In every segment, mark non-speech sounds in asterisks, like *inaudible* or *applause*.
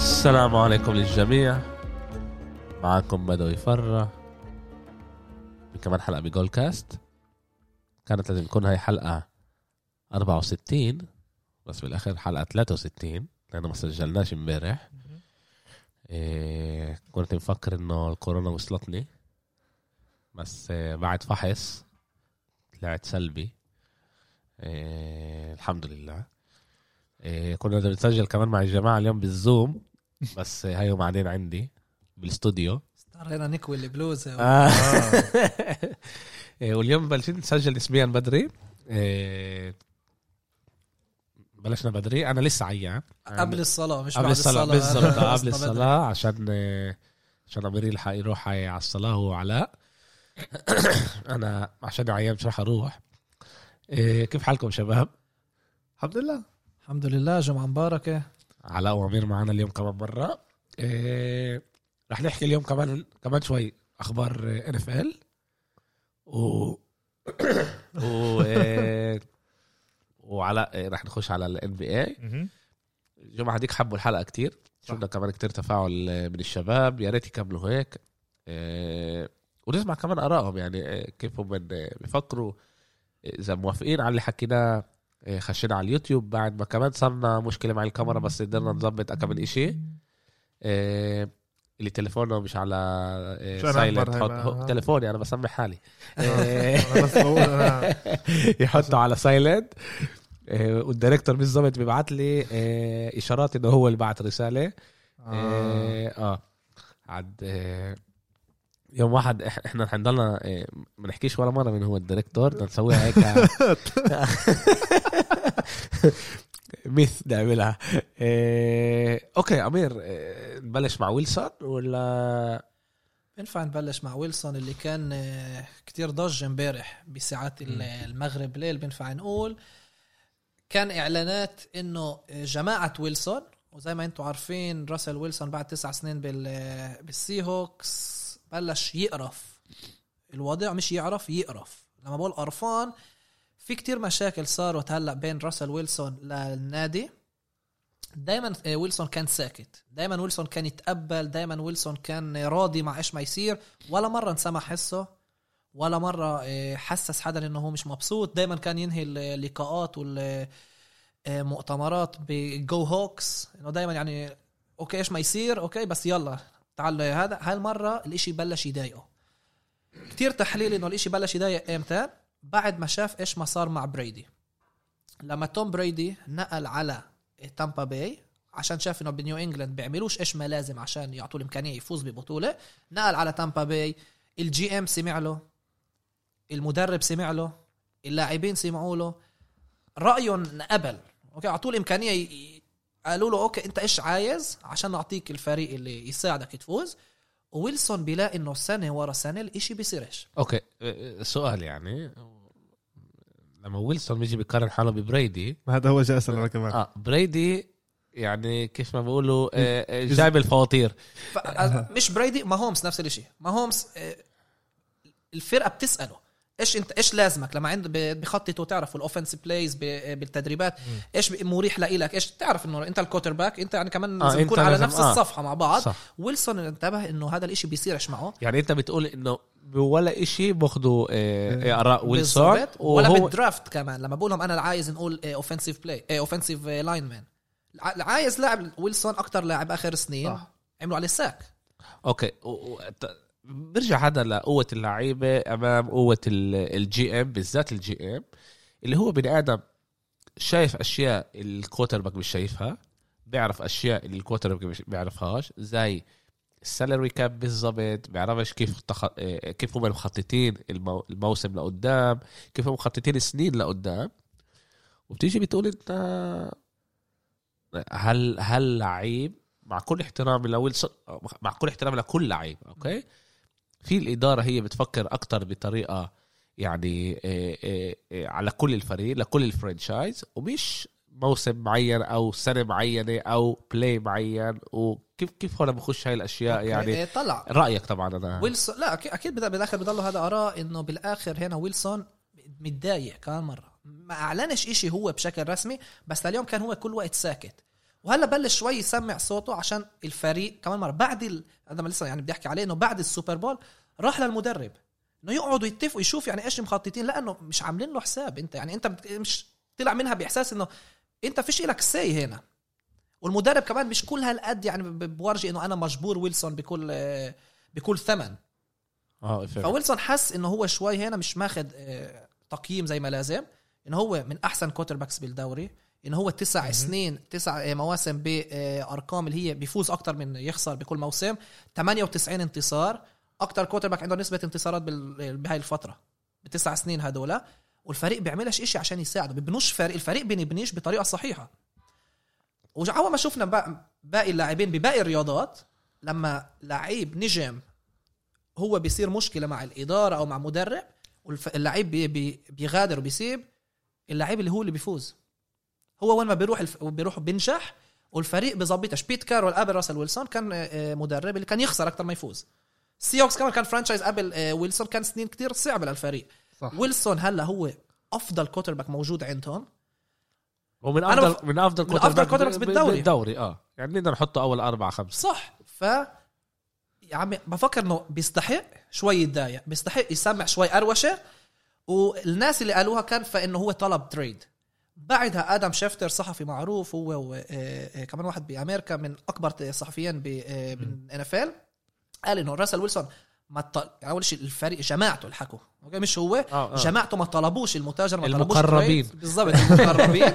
السلام عليكم للجميع. معكم بدوي فرة. كمان حلقة بجول كاست كانت لازم تكون هاي حلقة 64 بس بالآخر حلقة 63 لأنه ما سجلناش امبارح. إيه كنت مفكر إنه الكورونا وصلتني بس إيه بعد فحص طلعت سلبي. إيه الحمد لله. إيه كنا بدنا نسجل كمان مع الجماعة اليوم بالزوم. بس هاي بعدين عندي بالاستوديو اضطرينا نكوي البلوزه و... آه. *laughs* إيه، واليوم بلشنا نسجل نسبيا بدري. إيه، بلشنا بدري. أنا لسه عيان. قبل الصلاة مش قبل بعد الصلاة الصلاة. بالضبط *laughs* قبل. الصلاة عشان عشان أمير يلحق يروح على الصلاة هو علاء *coughs* أنا عشان عيان مش راح أروح. إيه، كيف حالكم شباب؟ الحمد لله. الحمد لله جمعة مباركة. علاء وأمير معنا اليوم كمان مرة. إيه، رح نحكي اليوم كمان كمان شوي أخبار NFL و *coughs* و إيه، وعلاء إيه، رح نخش على ال NBA الجمعة هذيك حبوا الحلقة كتير. شفنا كمان كتير تفاعل من الشباب. يا ريت يكملوا هيك. ونسمع كمان آرائهم يعني كيف هم بيفكروا. إذا موافقين على اللي حكيناه خشينا على اليوتيوب بعد ما كمان صارنا مشكلة مع الكاميرا بس قدرنا نظبط كم من إشي آه، اللي تليفونه مش على silent هاي بقى؟ تليفوني أنا بسمع حالي *laughs* يحطه على سايلنت وال director بالضبط بيبعت لي آه، إشارات إنه هو اللي بعت رسالة آه. آه, آه. عاد آه يوم واحد إحنا رح نضلنا آه، ما نحكيش ولا مرة من هو ال director بدنا نسويها هيك. *laughs* ميث نعملها. آه okay أمير آه نبلش مع ويلسون ولا؟ بينفع نبلش مع ويلسون اللي كان كتير ضج امبارح بساعات ال- المغرب ليل. بينفع نقول كان إعلانات إنه جماعة ويلسون وزي ما أنتم عارفين راسل ويلسون بعد تسع سنين بال بال Seahawks بلش يقرف. الوضع مش يعرف يقرف. لما بقول قرفان في كتير مشاكل صارت هلأ بين راسل ويلسون للنادي. دايما ويلسون كان ساكت. دايما ويلسون كان يتقبل دايما ويلسون كان راضي مع إيش ما يصير. ولا مرة انسمع حسه ولا مرة آه، حسس حدا إنه هو مش مبسوط. دايما كان ينهي اللقاءات والمؤتمرات ب Go Hawks إنه دايما يعني okay إيش ما يصير okay بس يلا. تعال هذا. هالمرة الإشي بلش يضايقه. كتير تحليل إنه الإشي بلش يضايق إمتى بعد ما شاف إيش ما صار مع بريدي. لما توم بريدي نقل على تامبا باي عشان شاف إنه بنيو إنجلاند بيعملوش إيش ما لازم عشان يعطوا الإمكانية يفوز ببطولة نقل على تامبا باي. ال GM سمع له المدرب سمع له اللاعبين سمعوا له. رأيهم قبل. okay أعطوه الإمكانية قالوا له okay أنت إيش عايز عشان نعطيك الفريق اللي يساعدك تفوز. ويلسون بيلاقي إنه سنة ورا سنة الإشي بيصيرش. okay آه، سؤال يعني. لما ويلسون بيجي بيقارن حاله ببريدي ما هذا هو جاي أسأل أنا كمان. آه بريدي يعني كيف ما بيقولوا آه، آه، جايب الفواتير. ف... مش بريدي Mahomes نفس الشيء Mahomes آه، الفرقة بتسأله. إيش انت إيش لازمك؟ لما عند بخططوا تعرفوا ال offensive plays بالتدريبات. إيش مريح لإلك؟ إيش تعرف إنه أنت ال quarterback أنت يعني كمان آه، لازم أنت نكون على نفس آه. الصفحة مع بعض. صح. ويلسون انتبه إنه هذا الإشي بيصيرش معه. يعني أنت بتقول إنه ولا إشي باخذوا آه، آه، آراء ويلسون. ولا وهو بال draft كمان. لما بقول لهم أنا عايز نقول offensive play offensive lineman عايز لاعب ويلسون أكتر لاعب آخر سنين صح. عملوا عليه sack okay. برجع هذا لقوة اللعيبة أمام قوة ال GM بالذات ال GM اللي هو بني آدم شايف أشياء ال quarterback مش شايفها بيعرف أشياء اللي ال quarterback مش بيعرفهاش زي ال salary cap بالضبط بيعرفش كيف تخ... آه، كيف هم مخططين المو... الموسم لقدام كيف هم مخططين السنين لقدام. وبتيجي بتقول أنت هل هل لعيب مع كل احترامي لويلسون مع كل احترامي لكل لعيب okay؟ في الإدارة هي بتفكر أكتر بطريقة يعني إيه إيه إيه على كل الفريق لكل ال franchise ومش موسم معين أو سنة معينة أو play معين وكيف كيف هون بخش هاي الأشياء يعني؟ طلع. رأيك طبعا أنا؟ ويلسون لا أكيد- أكيد بالاخر بضل هذا آراء إنه بالآخر هنا ويلسون متضايق كمان مرة. ما أعلنش إشي هو بشكل رسمي بس لليوم كان هو كل وقت ساكت. وهلا بلش شوي يسمع صوته عشان الفريق كمان مرة بعد ال... هذا ما لسه يعني بدي احكي عليه إنه بعد ال Super Bowl راح للمدرب. إنه يقعدوا يتفقوا يشوف يعني إيش مخططين لأنه مش عاملين له حساب أنت. يعني أنت بت- مش طلع منها بإحساس إنه أنت فيش لك say هنا. والمدرب كمان مش كل هالقد يعني بورجي إنه أنا مجبور ويلسون بكل بكل ثمن. آه. فويلسون حس إنه هو شوي هنا مش ماخذ آه، تقييم زي ما لازم إنه هو من أحسن quarterbacks بالدوري. انه هو تسع سنين تسع آه، مواسم بارقام اللي هي بيفوز أكتر من يخسر بكل موسم. 98 انتصار. أكتر quarterback عنده نسبة انتصارات بال- بهاي الفترة بتسع سنين هدول. والفريق بيعملش إشي عشان يساعده. ببنوش فريق الفريق بنبنيش بطريقة صحيحة. وعوض ما شفنا باقي اللاعبين بباقي الرياضات لما لعيب نجم هو بيصير مشكلة مع الإدارة أو مع مدرب واللعيب بي بيغادر وبيسيب اللعيب اللي هو اللي بيفوز. هو وين ما بيروح الف... بيروح بينجح والفريق بظبطش بيت كارول قبل راسل ويلسون كان آه، مدرب اللي كان يخسر أكثر ما يفوز. سيهوكس كمان كان franchise قبل آه، ويلسون كان سنين كتير صعبة للفريق. صح. ويلسون هلا هو أفضل quarterback موجود عندهم. ومن أنا أفضل من أفضل من أفضل quarterback quarterbacks ب- بالدوري. بالدوري آه. يعني نقدر نحطه أول أربعة خمسة. صح. ف يا عمي بفكر إنه بيستحق شوي يتضايق بيستحق يسمع شوي أروشة. والناس اللي قالوها كان فإنه هو طلب trade بعدها آدم شيفتر صحفي معروف هو وكمان واحد بأمريكا من أكبر الصحفيين ب- آه، ان ال قال إنه راسل ويلسون ما طل... أول شيء الفريق جماعته اللي حكوا أوكي؟ مش هو آه، آه. جماعته ما طلبوش المتاجر ما طلبوش المقربين. بالضبط المقربين.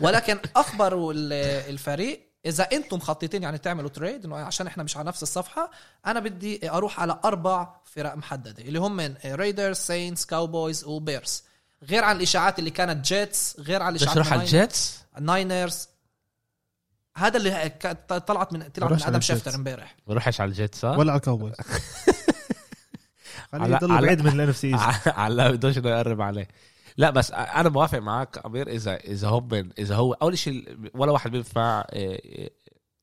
ولكن أخبروا ال- الفريق إذا أنتم مخططين يعني تعملوا trade إنه عشان إحنا مش على نفس الصفحة أنا بدي أروح على أربع فرق محددة اللي هم ريدرز ساينتس كاوبويز وبيرز غير عن الإشاعات اللي كانت جيتس غير عن الإشاعات نروح على الجيتس الناينرز هذا اللي طلعت من طلعت من آدم. شيفتر امبارح. بروحش على الجيتس ولا على الكاوبويز *laughs* خليه على- بعيد من ال N FC على بدوش إنه يقرب عليه. لا بس أنا موافق معك أمير اذا إذا هم إذا هو أول شيء ولا واحد بينفع إيه،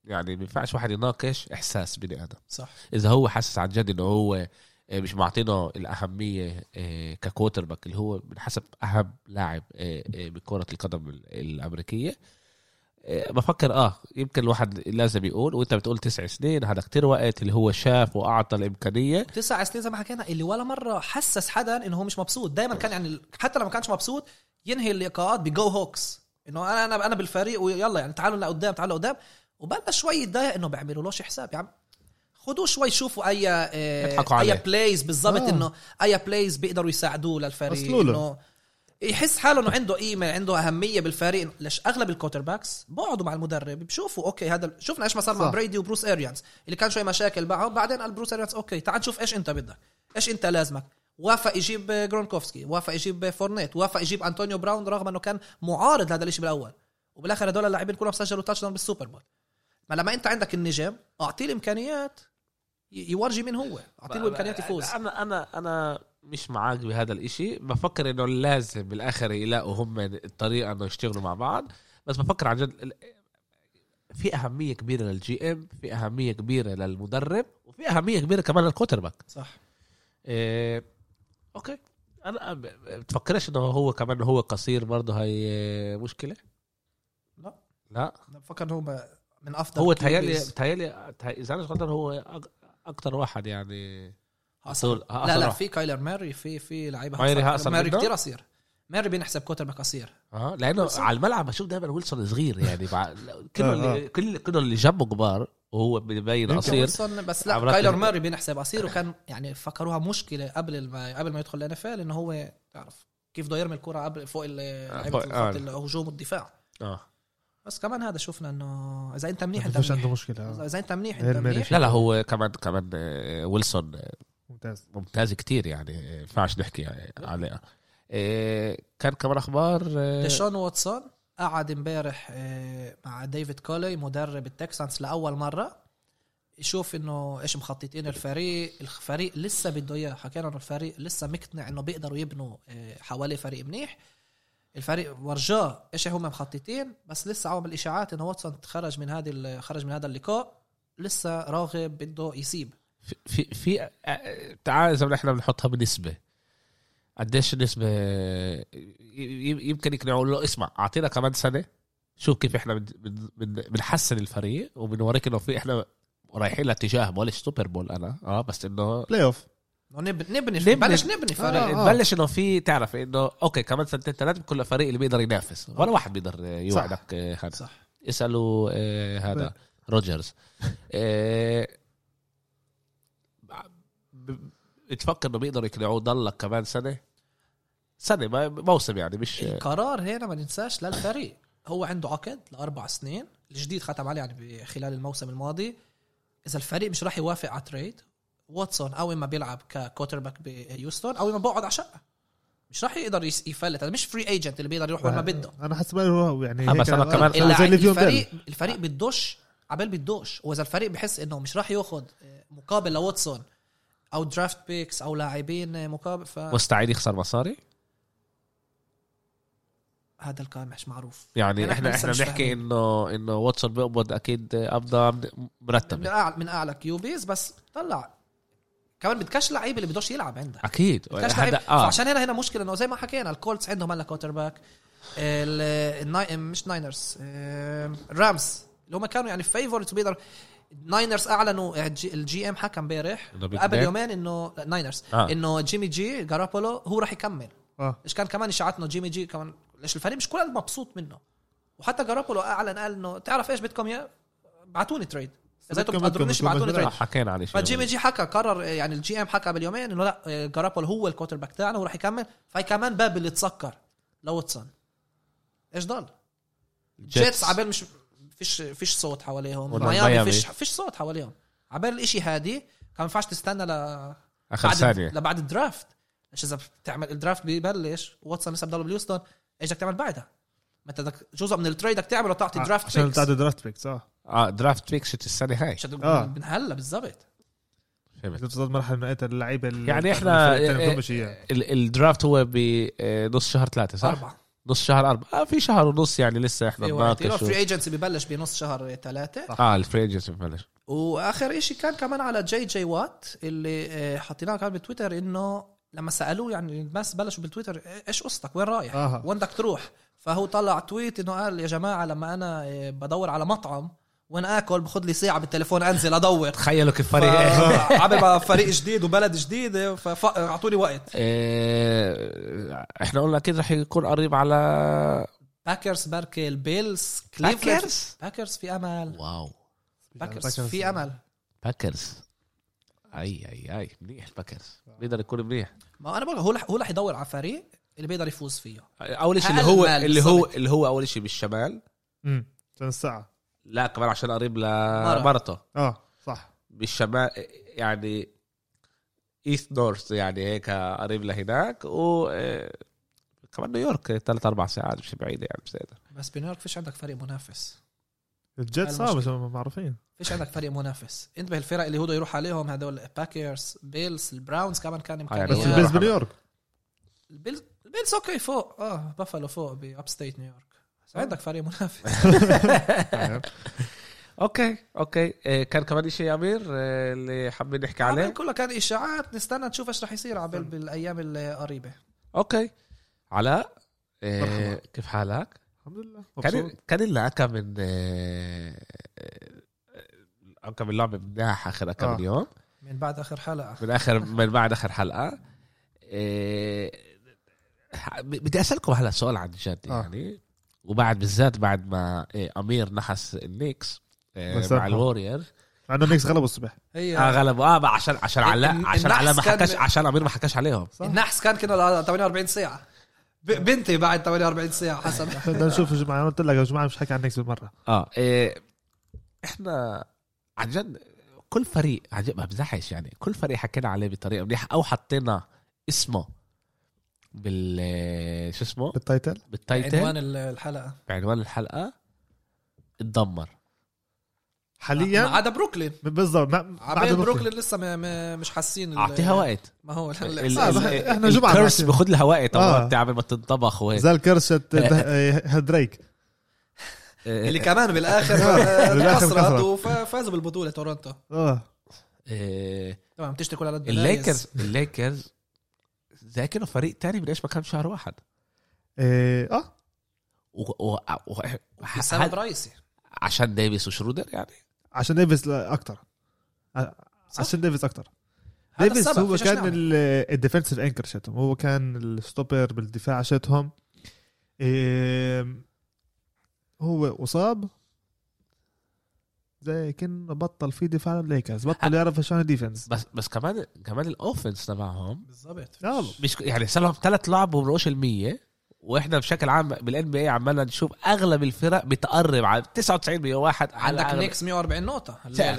يعني ما بينفعش واحد يناقش إحساس بني آدم. صح. إذا هو حاسس عن جد إنه هو إيه، مش معطينه الأهمية إيه، ككوتر باك اللي هو من حسب أهم لاعب بكره القدم ال- الأمريكية. بفكر آه يمكن الواحد لازم يقول وأنت بتقول تسع سنين هذا كتير وقت اللي هو شاف وأعطى الإمكانية. تسع سنين زي ما حكينا اللي ولا مرة حسس حدا إنه هو مش مبسوط. دائما كان يعني حتى لما كانش مبسوط ينهي اللقاءات ب Go Hawks. إنه أنا أنا أنا بالفريق ويلا يعني تعالوا لقدام تعالوا لقدام. وبلش شوي يتضايق إنه بيعملوا لهش حساب. يعني خدوه شوي شوفوا أي يضحكوا آه عليه. أي plays بالضبط آه. إنه أي plays بيقدروا يساعدوه للفريق. إنه يحس حاله إنه عنده قيمة عنده أهمية بالفريق ليش أغلب ال quarterbacks بقعدوا مع المدرب بشوفوا أوكي هذا شفنا إيش ما صار مع صح. بريدي وبروس اريانز اللي كان شوي مشاكل معهم بعدين قال بروس اريانز أوكي تعال نشوف إيش أنت بدك إيش أنت لازمك وافق يجيب جرونكوفسكي وافق يجيب فورنيت وافق يجيب انطونيو براون رغم إنه كان معارض لهذا الشيء بالأول وبالآخر هدول اللاعبين كلهم سجلوا touchdown بال Super Bowl ما لما أنت عندك النجم أعطيه الإمكانيات يورجي مين هو. أعطيه الإمكانيات يفوز. أنا أنا أنا مش معاك بهذا الإشي. بفكر إنه لازم بالآخر يلاقوا هم الطريقة إنه يشتغلوا مع بعض. بس بفكر عن جد في أهمية كبيرة لل GM في أهمية كبيرة للمدرب وفي أهمية كبيرة كمان لل quarterback صح. إيه أوكي. أنا بتفكرش إنه هو كمان هو قصير برضه هي مشكلة؟ لا. لا. أنا بفكر إنه هو من أفضل هو تهيألي. تهيألي تهيألي- إذا أنا مش غلطان هو أكتر واحد يعني. طول- لا لا. في كايلر ماري في في لعيبة ماري؟ كثير قصير ماري بينحسب quarterback قصير آه لأنه ويلسون. على الملعب بشوف دائما ويلسون صغير يعني *laughs* مع كله آه، اللي كل كله اللي جنبه كبار وهو بيبين يمكن قصير ويلسون بس لا كايلر ماري بينحسب قصير وكان يعني فكروها مشكلة قبل ما قبل ما يدخل ال NFL إنه هو تعرف كيف بده يرمي الكرة قبل فوق آه. خط الهجوم والدفاع آه بس كمان هذا شفنا إنه إذا أنت منيح ما أنت فيش عنده منيح مشكلة آه. إذا أنت منيح أنت. منيح. لا لا هو كمان كمان آه، ويلسون آه، ممتاز. ممتاز كتير يعني ما ينفعش نحكي عليه. آه، كان كمان أخبار ديشون واتسون قعد امبارح مع ديفيد كولي مدرب التكسانس لأول مرة يشوف إنه إيش مخططين الفريق. الفريق لسه بده إياه. حكينا إنه الفريق لسه مقتنع إنه بيقدروا يبنوا حواليه فريق منيح. الفريق ورجاه إيش هم مخططين بس لسه عوام الإشاعات إنه واتسون خرج من هذه خرج من هذا اللقاء لسه راغب بده يسيب في في, في تعال إذا إحنا بنحطها بنسبة. قديش النسبة يمكن يقنعوا له اسمع أعطينا كمان سنة شوف كيف إحنا بن- بن- بن- بنحسن الفريق وبنوريك إنه في إحنا رايحين لاتجاه بقولش Super Bowl أنا آه بس إنه playoff نبني نبني. بلش نبني فريق. آه. نبلش إنه في تعرف إنه أوكي كمان سنتين ثلاثة كل فريق اللي بيقدر ينافس. ولا واحد بيقدر آه، يوعدك آه، هذا. صح. اسألوا آه، هذا روجرز. *laughs* آه، ب- بتفكر إنه بيقدروا يقنعوه ضلك كمان سنة؟ سنة موسم يعني مش القرار هنا ما ننساش للفريق. هو عنده عقد لأربع سنين. الجديد ختم عليه يعني خلال الموسم الماضي. إذا الفريق مش راح يوافق على trade واتسون أو اما بيلعب ك quarterback بهيوستن أو اما بقعد على شقة. مش راح يقدر يفلت هذا مش free agent اللي بيقدر يروح وين ما بده. أنا حاسس بقى هو يعني آه، بس أنا كمان- زي الفريق الفريق بدوش عبال بدوش وإذا الفريق بحس إنه مش راح ياخذ مقابل لواتسون أو draft picks أو لاعبين مقابل فهذا مستعد يخسر مصاري؟ الكلام مش معروف. يعني يعني إحنا إحنا إحنا بنحكي. انه إنه واتسون بيقبض أكيد قبضه من مرتبه اعلى من أعلى QBs بس طلع كمان بدكش لعيب اللي بدوش يلعب عندك. أكيد. بدكش لعيب. آه. فعشان هنا هنا مشكلة إنه زي ما حكينا الكولتس عندهم هلا quarterback ال- الناي... مش ناينرز الرامز اللي هم كانوا يعني favorite بيقدر الناينرز أعلنوا ال G- M حكى امبارح قبل؟ يومين انه ناينرز آه. إنه جيمي جي جارابولو هو راح يكمل. آه. إيش كان كمان اشاعات انه جيمي جي كمان ليش الفريق مش كل مبسوط منه؟ وحتى جارابولو أعلن قال إنه تعرف إيش بدكم إياه؟ بعتوني trade إذا أنتم بدكم- بتقدرونيش بدكم بعتوني بدكم trade. آه، حكينا عليه شيء فجيمي جي حكى قرر يعني ال GM حكى باليومين إنه لا جارابولو هو ال quarterback تاعنا وراح يكمل. فهي كمان باب اللي تسكر. لواتسون إيش ضل؟ جيتس عبال مش فيش فيش صوت حواليهم. ميامي. فيش فيش صوت حواليهم. عبال الاشي هادي كان ما ينفعش تستنى ل آخر ثانية. لبعد الدرافت. إيش إذا بتعمل الدرافت ببلش. واتسون لسه بضل بليوستون. إيش بدك تعمل بعدها؟ ما أنت بدك جزء من التريد بدك تعمله تعطي درافت آه، عشان تعدي درافت بيكس آه آه درافت بيكس السنة هاي. عشان آه. من هلا بالضبط. فهمت. توصل مرحلة من انت اللعيبة اللي يعني إحنا- الفريق مش اياه ال- ال draft هو بنص شهر ثلاثة صح؟ أربعة. نص شهر أربعة. آه في شهر ونص يعني لسه إحنا في وقت بنناقش الفري ايجنسي ببلش بنص شهر ثلاثة. آه ال free agency ببلش. وآخر شيء كان كمان على JJ Watt اللي آه، حطيناه كان بتويتر إنه لما سألوه يعني الناس بلشوا بالتويتر إيش قصتك؟ وين رايح؟ آه. وين بدك تروح؟ فهو طلع tweet إنه قال يا جماعة لما أنا آه، بدور على مطعم وين اكل باخذ لي ساعه بالتليفون أنزل أدور. تخيلوا كيف ف- فريق عبال ما فريق جديد وبلد جديد فاعطوني وقت. آه، إحنا قلنا أكيد رح يكون قريب على Packers بركي ال Bills Cleveland. Packers؟ Packers في أمل. واو. Packers في أمل. Packers. أي أي أي. منيح Packers بيقدر يكون منيح. ما أنا بقول هو رح- هو رح يدور على فريق اللي بيقدر يفوز فيه. أول شيء اللي هو اللي هو. اللي هو أول شيء بالشمال. امم الساعة. لا كمان عشان قريب لمرته آه صح. بالشمال يعني east north يعني هيك قريب لهناك و آه، كمان نيويورك ثلاث أربع ساعات مش بعيدة يعني مش قادر بس بنيويورك فيش عندك فريق منافس. المشكلة. مش معروفين. فيش عندك فريق منافس. انتبه الفرق اللي هو يروح عليهم هدول Packers Bills ال Browns كمان كان آه، يعني بس ال Bills بنيويورك. ال Bills ال Bills okay فوق. آه بافالو فوق ب upstate نيويورك. عندك فريق منافس. *laughs* okay okay. آه، كان كمان شيء يا أمير آه، اللي حابين نحكي عمل عليه؟ كله كان إشاعات. نستنى نشوف إيش رح يصير عبال بالأيام القريبة. okay. علاء آه، مرحبا. كيف حالك؟ الحمد لله. كان مبسوط. كان لنا كم من آه، آه، كم من لعبة مناح اخر كم آه. يوم من بعد آخر حلقة. من اخر من بعد آخر حلقة. إيه، بدي أسألكم هلا سؤال عن جد آه. وبعد بالذات بعد ما إيه، أمير نحس ال Knicks إيه،. مع ال Warriors مع إنه Knicks غلبوا الصبح. هي آه غلبوا. آه عشان عشان علاء عشان علاء ما حكاش عشان أمير ما حكاش عليهم. صح. النحس كان كنا 48 ساعة. ب- بنتي بعد 48 ساعة حسب بدنا *laughs* نشوف يا جماعة قلت لك يا جماعة مش حكي عن Knicks بالمرة. آه إيه إحنا عن جد كل فريق عن جد ما بزحش يعني. كل فريق حكينا عليه بطريقة منيحة أو حطينا اسمه بال شو اسمه؟ بال title؟ بال title. عنوان ال- الحلقة. بعنوان الحلقة. اتدمر. ما حاليا عدا بروكلين. بالضبط ما- ما عدا بروكلين. لسه ما ما مش حاسين اعطيها وقت ما هو ال- ال- آه، ال- بح- ال- إحنا جمعة الكرس بعد- باخذ لها وقت آه. آه. قبل ما تنطبخ وهيك. زي الكرشة *laughs* دريك اللي كمان بالآخر *laughs* انكسرت انكسرت. وفازوا بالبطولة تورنتو. آه. إيه، تمام تشتكوا على الليكرز الليكرز زي كانوا فريق تاني من إيش ما كان شهر واحد. آه. و... و... و... في سبب رئيسي عشان ديفيس وشرودر يعني؟ عشان ديفيس أكثر عشان ديفيس هذا ديفيس هو كان. ال defensive anchor شتهم. هو كان ال stopper بالدفاع شتهم. إيه هو إصاب. زي كأنه بطل في دفاع الليكرز بطل يعرف شلون defense بس بس كمان كمان ال offense تبعهم بالضبط. مش يعني صار لهم ثلاث لعب وبنقوش المية وإحنا بشكل عام بال NBA عمالنا نشوف أغلب الفرق بتقرب على 99 101 على عندك Knicks 140 نقطة. لا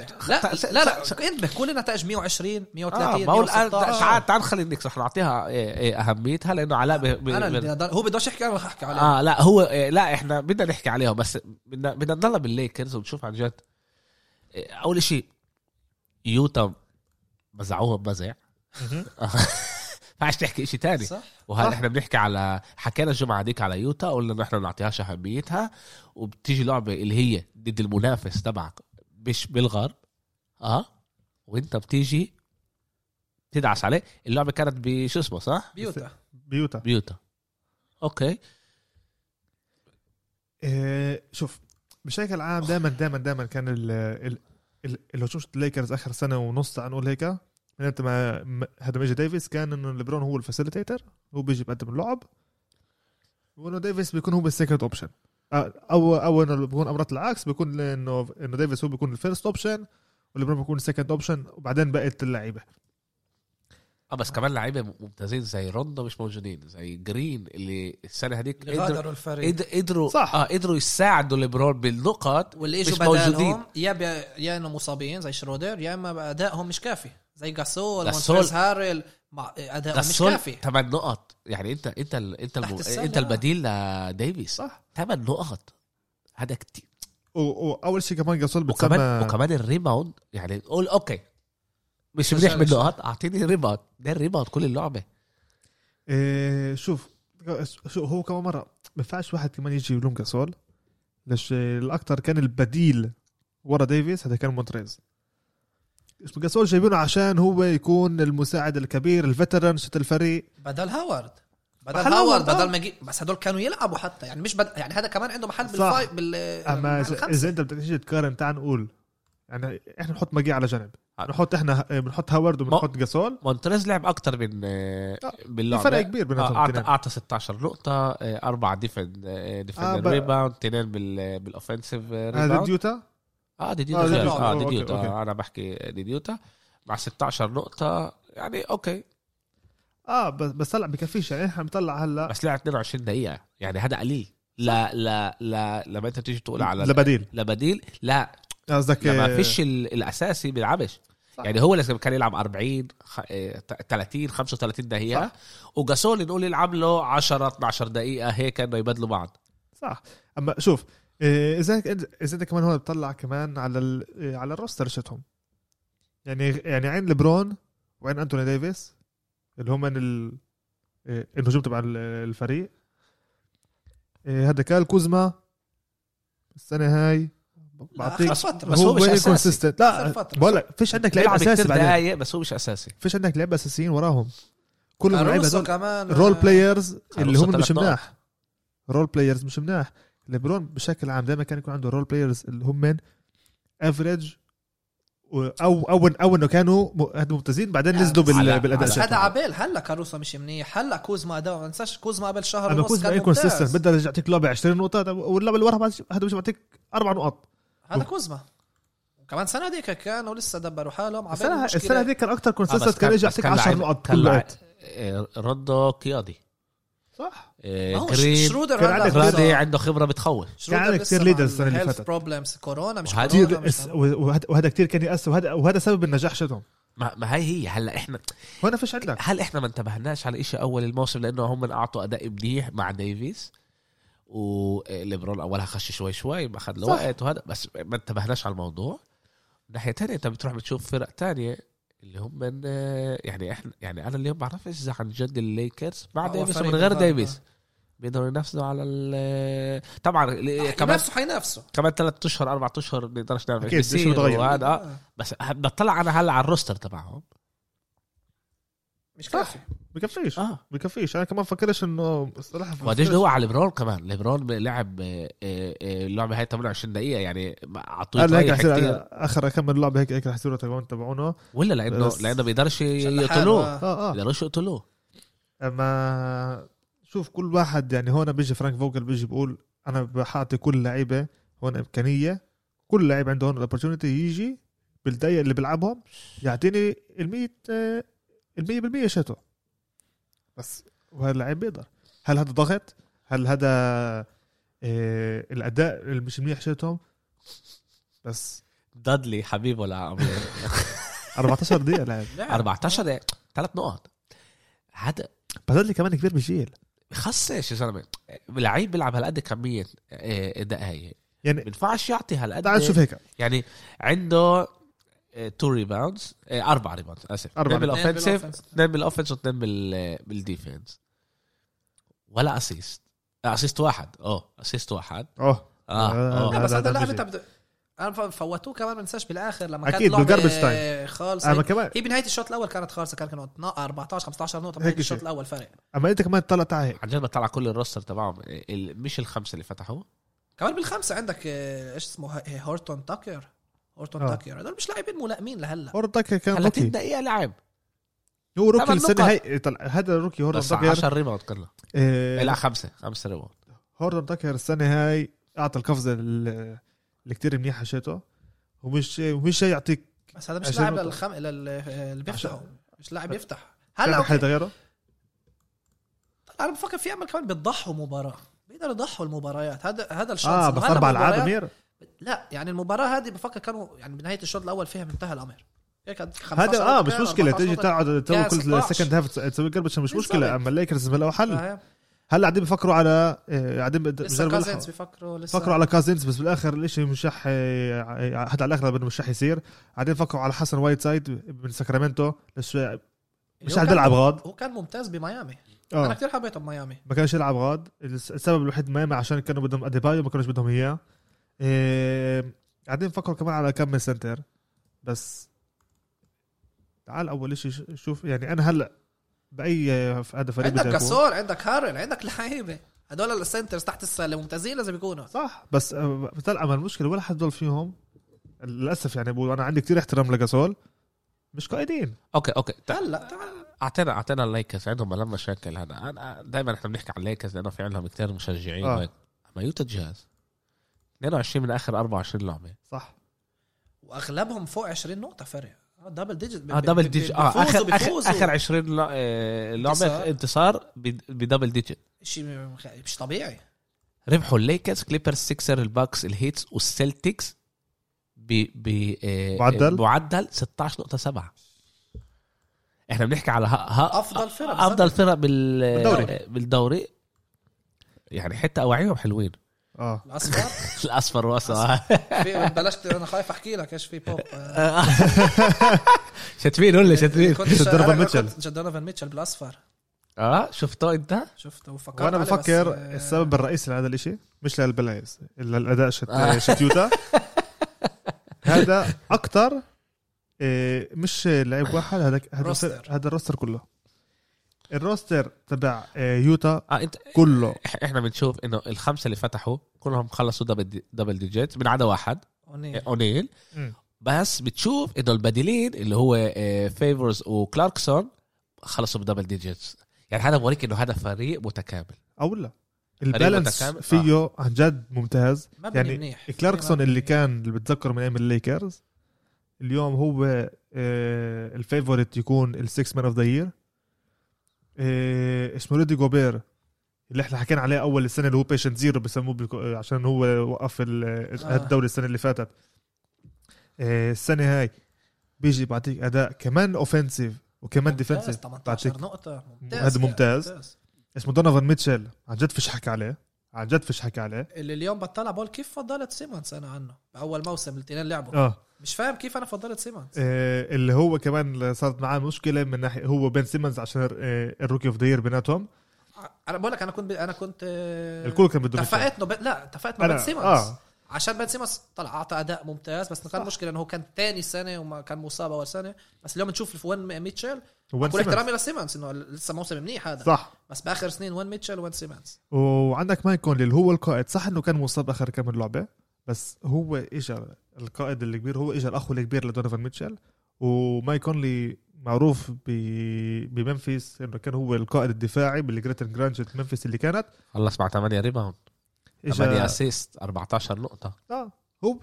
لا لا انت كل النتائج 120 130 آه بقول أنا- 116 تعال تعال خلي النكس رح نعطيها إيه، إيه، أهميتها لأنه علاء. أنا هو بدوش يحكي أنا رح احكي عليه. آه لا هو إيه، لا إحنا بدنا نحكي عليهم بس بدنا بدنا نضل بالليكرز ونشوف عن جد أول شيء يوتا مزعوهم مزع *laughs* فعش تحكي شيء تاني. صح. وهلا. إحنا بنحكي على حكينا الجمعة هذيك على يوتا قلنا إنه إحنا ما نعطيهاش اهميتها وبتيجي لعبة اللي هي ضد المنافس تبعك مش بالغرب. آه؟ وإنت بتيجي تدعس عليه. اللعبة كانت بشو اسمه صح؟ ب Utah. ب Utah. ب Utah. okay. إيه شوف بشكل عام دائما دائما دائما كان ال ال ال- الهجوم الليكرز آخر سنة ونص تعال نقول هيك من أنت ما- هذا اجى ديفيس كان إنه ليبرون هو ال facilitator هو بيجي بقدم اللعب. وإنه ديفيس بيكون هو ال second option أو أو إنه بيكون مرات العكس بيكون إنه إنه ديفيس هو بيكون ال first option وليبرون بيكون ال second option وبعدين بقيت اللعيبة. آه بس كمان لعيبة ممتازين زي روندو مش موجودين زي جرين اللي السنة هذيك قدروا غادروا الفريق. قد- قدروا صح. آه قدروا يساعدوا ليبرون بالنقط واللي اجوا موجودين. بدالهم يا بي... يا إنه مصابين زي شرودر يا إما أدائهم مش كافي. زي جاسول جاسول. مونتريز هارل مع أدائهم مش كافي. ثمان نقط. يعني انت أنت ال... أنت الم... أنت البديل لديفيس صح. ثمان نقط. هذا كتير. واول شيء كمان جاسول وكمان وكمان ال rebound يعني قول okay مش منيح عارف. بالنقط أعطيني rebound ده ال rebound كل اللعبة إيه شوف شو هو كمان مرة ما ينفعش واحد كمان يجي يلوم جاسول ليش الاكثر كان البديل ورا ديفيس هذا كان مونتريز اسمه جاسول جايبينه عشان هو يكون المساعد الكبير ال veteran شت الفريق بدل هاورد بدل هاورد هاورد، آه. بدل ما يجي بس هدول كانوا يلعبوا حتى يعني مش بد... يعني هذا كمان عنده محل صح. بالفايت بال أما. إذا أنت بدك تيجي تقارن تعال نقول يعني إحنا نحط ماجي على جنب. آه. نحط إحنا بنحط هاورد وبنحط جاسول مونتريز لعب أكتر من آه، آه، في باللعبه فرق كبير آه، بيناتهم اعطى. أعطى 16 نقطة آه، أربعة ديفند ديفند آه، ريباوند اثنين بال بالاوفنسيف هذا ريباوند ديوتا؟ آه دي آه، ديوتا. آه دي ديوتا. آه، أنا بحكي دي ديوتا. مع 16 نقطة يعني أوكي. آه بس بس هلا بكفيش. يعني إحنا بنطلع هلأ. بس لعب 22 دقيقة. يعني هذا قليل. لا لا لا لما أنت تيجي تقول على لبديل. لبديل لا. قصدك لما آه، فيش ال- الأساسي بيلعبش صح. يعني هو لازم كان يلعب 40 خ- آه، ت- 30 35 دقيقة. وجاسول نقول يلعب له 10 12 دقيقة هيك انه يبدلوا بعض. صح. أما شوف إيه، إذا إذا انت كمان هون بتطلع كمان على. إيه، على ال roster شاتهم. يعني يعني عين لبرون وعين أنتوني ديفيس اللي هم من ال... النجوم تبع ال- الفريق. هذا كايل كوزما. السنة هاي بعطيك. بس هو مش inconsistent. لا. بقول لك فيش عندك لعيب بيلعب أساسي بعدين. بس هو مش أساسي. فيش عندك لعيبة أساسيين وراهم. كلهم لعيبه كاروسو هذول كمان role آه، players اللي كاروسو هم مش. مناح. role players مش مناح. ليبرون بشكل عام دائما كان يكون عنده role players اللي هم من average أو أو أو إنه كانوا ممتازين بعدين نزلوا بال- بالأداء بس. هذا عبال هلا كاروسو مش منيح. هلا كوزما اداء ما ننساش كوزما قبل شهر ونص كوزما كان ممتاز. بدي ارجع اعطيك لعبة 20 نقطة واللعبة اللي وراها بعد- هذا مش بعطيك أربع نقط. هذا كوزما. وكمان سنة ديك كانوا لسه دبروا حالهم. عبال السنة. السنة هذيك كان أكثر آه، consistent كان يجي يعطيك 10 لعيب- نقط كان كل وقت. آه، روندو قيادي. صح؟ آه، ما هو جرين. شرودر كان عندك رادي عنده خبرة بتخوف. كان عندك مع leaders السنة اللي فاتت. problems كورونا مش كورونا وهذا وهذا كثير كان يأثر وهذا وهذا سبب النجاح شاتهم ما, ما هي هي هلا إحنا هنا فيش عندك هل إحنا ما انتبهناش على إشي أول الموسم لأنه هم أعطوا أداء منيح مع ديفيس وليبرون أولها خش شوي شوي ما اخذ له. وقت وهذا بس ما انتبهناش على الموضوع ناحية تانية أنت بتروح بتشوف فرق تانية اللي هم من يعني إحنا يعني أنا اليوم بعرفش إذا عن جد الليكرز مع ديفيس ومن غير. ديفيس بيقدروا ينافسوا على ال طبعا كمان كمان حينافسوا كمان ثلاث أشهر أربع أشهر بنقدرش نعرف إيش بيصير بتغير. وهذا آه. بس بطلع أنا هلا على ال roster تبعهم مش كافي. بكفيش. آه. بكفيش. أنا كمان فكرش إنه الصراحة وقديش هو على ليبرون كمان. ليبرون لعب آه، آه، آه، اللعبة هاي 28 دقيقة يعني اعطوه هيك رح آخر اكمل لعبه هيك هيك رح يصيروا تبعون تبعونه. ولا لأنه بس- لأنه بيقدرش يقتلوه. آه. آه بيقدروش يقتلوه. أما شوف كل واحد يعني هون بيجي فرانك فوجل بيجي بقول أنا بحاطي كل لعيبة هون إمكانية. كل لعيب عنده هون ال opportunity يجي بالدقيقة اللي بيلعبهم يعطيني ال 100 ال 100% شاته بس وهذا اللعيب بيقدر. هل هذا ضغط؟ هل هذا آه، الأداء اللي مش منيح شاتهم؟ بس. دادلي حبيب ولا عمير *laughs* 14 دقيقة لعب لعب. 14 دقيقة. ثلاث نقط. هذا بازلي كمان كبير بالجيل خصش يا زلمة. لعيب بيلعب هالقد كمية آه، دقايق يعني ما بينفعش يعطي هالقد تعال نشوف هيك. يعني عنده two rebounds أربع rebounds آسف. اثنين بال offensive. اثنين بال offense واثنين بال بال defense ولا assist assist واحد. آه assist واحد. آه آه آه. آه بس هذا- اللاعب. أنت. أنا فوتوه كمان ما ننساش بالآخر لما كانت لعبة بال garbage time. خالصه أما كمان هي بنهاية الشوط الأول كانت خالصة كان كانوا 14 15 نقطة. بنهاية الشوط. الأول فرق. أما أنت كمان تطلع تعال هيك. عن جد بطلع كل ال roster تبعهم. ال- مش الخمسة اللي فتحوا كمان بالخمسة عندك آه، إيش اسمه هورتون تاكر. هورتون آه. تاكر هدول مش لاعبين ملائمين لهلا. هورن تاكر كان 30 rookie. دقيقة لعب. هو rookie السنة طلع هذا rookie بس تاكر 10 rebound كله. آه، لا خمسة. خمسة rebound. هورن تاكر السنة هاي أعطى القفزة ال- اللي كتير منيحه شاته ومش ومش شيء يعطيك بس هذا مش لاعب. لل... اللي عشان- مش لاعب يفتح. هلا هلا حدا. غيره أنا بفكر في أمل كمان بيضحوا مباراة. بيقدروا يضحوا المباريات. هذا هذا ال chance. آه بس هلا أربع العاب أمير. لا يعني المباراة هذه بفكر كانوا يعني بنهاية الشوط الأول فيها انتهى الأمر. هيك قد 15 هذا آه مش مشكلة. 14 تيجي. تقعد تسوي كل 16. second half تسوي قربش مش مشكلة. أما الليكرز لو حل. فاهم؟ هلأ قاعدين بيفكروا على آه، قاعدين يلحقوا. بيفكروا لسه. فكروا على كازنز بس بالآخر الإشي مش رح آه، حتى على إنه مش رح يصير. قاعدين فكروا على حسن وايت سايد من ساكرامنتو آه، مش هو رح يلعب غاد. هو كان ممتاز بميامي. أنا كثير حبيته بميامي. ما كانش يلعب غاد. الس- السبب الوحيد ميامي عشان كانوا بدهم اديبايو ما كانوش بدهم إياه. قاعدين نفكروا كمان على كم center. بس تعال أول شيء شوف يعني أنا هلأ بأي هذا فريق عندك. جاسول عندك هارل عندك لعيبة. هدول ال centers تحت السلة ممتازين لازم يكونوا. صح بس آه، بس لا اما المشكلة ولا حد ضل فيهم. للأسف يعني بقول أنا عندي كتير احترام لجاسول مش قائدين. okay okay. هلأ. تعال أعطينا أعطينا الليكرز عندهم لما مشاكل هذا. أنا دائما إحنا بنحكي عن الليكرز لأنه في عندهم كثير مشجعين آه. اما يوتا جاز. 22 من آخر 24 لعبة. صح. وأغلبهم فوق 20 نقطة فرق. آه، double digit آه double digit آه اخر اخر, بيفوزوا. آخر 20 لا- آه، لعبة انتصار. ب double digit شيء مش طبيعي. ربحوا الليكرز كليبرز سيكسر الباكس الهيتس والسلتكس ب ب آه، معدل؟ معدل 16.7 إحنا بنحكي على ها ها أفضل فرق أفضل فرق بال بالدوري. بالدوري. يعني حتى أواعيهم حلوين. آه. الأصفر؟ *laughs* الأصفر واسع. في بلشت أنا خايف أحكي لك إيش في بوب آه، شتفين ولا شا- دونوفان ميتشل. دونوفان ميتشل بالأصفر. آه شفته أنت؟ شفته وفكرت وأنا بفكر بس، آه، السبب الرئيسي لهذا الإشي مش للبلايز إلا الأداء شت, آه. *laughs* شت يوتا. هذا أكتر إيه، مش لعيب واحد هذا. هذا الروستر كله. ال roster تبع إيه، يوتا آه انت كله. إح- إحنا بنشوف إنه الخمسة اللي فتحوا كلهم خلصوا double دي double digit من عدا واحد. أونيل. آه، اونيل مم. بس بتشوف إنه البديلين اللي هو آه، فيفرز وكلاركسون خلصوا ب double digits يعني هذا بوريك إنه هذا فريق متكامل. أو لا. ال balance. فيه عن جد ممتاز. يعني منيح. كلاركسون اللي. كان اللي بتذكره من أيام الليكرز اليوم هو آه، الفيفوريت يكون السكس مان اوف ذا يير اسمه ريدي جوبير اللي إحنا حكينا عليه أول السنة اللي هو بيشنت زيرو بسموه بالكو- آه، عشان هو وقف ال- آه. الدوري السنة اللي فاتت. آه، السنة هاي بيجي بعطيك أداء كمان اوفنسيف وكمان ممتاز، ديفنسيف 18 بعطيك نقطة ممتاز هذا كان، ممتاز. اسمه دونوفان ميتشل عن جد فيش حكي عليه عن جد فيش حكي عليه. اللي اليوم بطلع بقول كيف فضلت سيمونز؟ أنا عنه بأول موسم الاثنين لعبوا. آه. مش فاهم كيف أنا فضلت سيمونز آه، اللي هو كمان صارت معاه مشكلة من ناحيه هو بن سيمنز عشان آه، ال rookie of the year بيناتهم. أنا بقول لك أنا كنت أنا كنت آه، الكل كان بده. اتفقت ب... لا اتفقت مع أنا بن سيمونز آه. عشان بن سيمونز طلع أعطى أداء ممتاز بس كان. مشكلة إنه هو كان ثاني سنة وما كان مصاب أول سنة. بس اليوم نشوف وين ميتشل كل سيمنز. احترامي لسيمونز إنه لسه موسم منيح هذا. صح. بس بآخر سنين وين ميتشل وين سيمونز وعندك مايك كونلي اللي هو القائد. صح إنه كان مصاب آخر كم لعبة؟ بس هو اجى القائد الكبير هو اجى الأخو الكبير لدونيفان ميتشل ومايك كونلي معروف بمنفيس إنه كان هو القائد الدفاعي بال grit and grind ت ممفيس اللي كانت. خلص مع 8 rebound. 8 اجى assist 14 نقطة. آه هو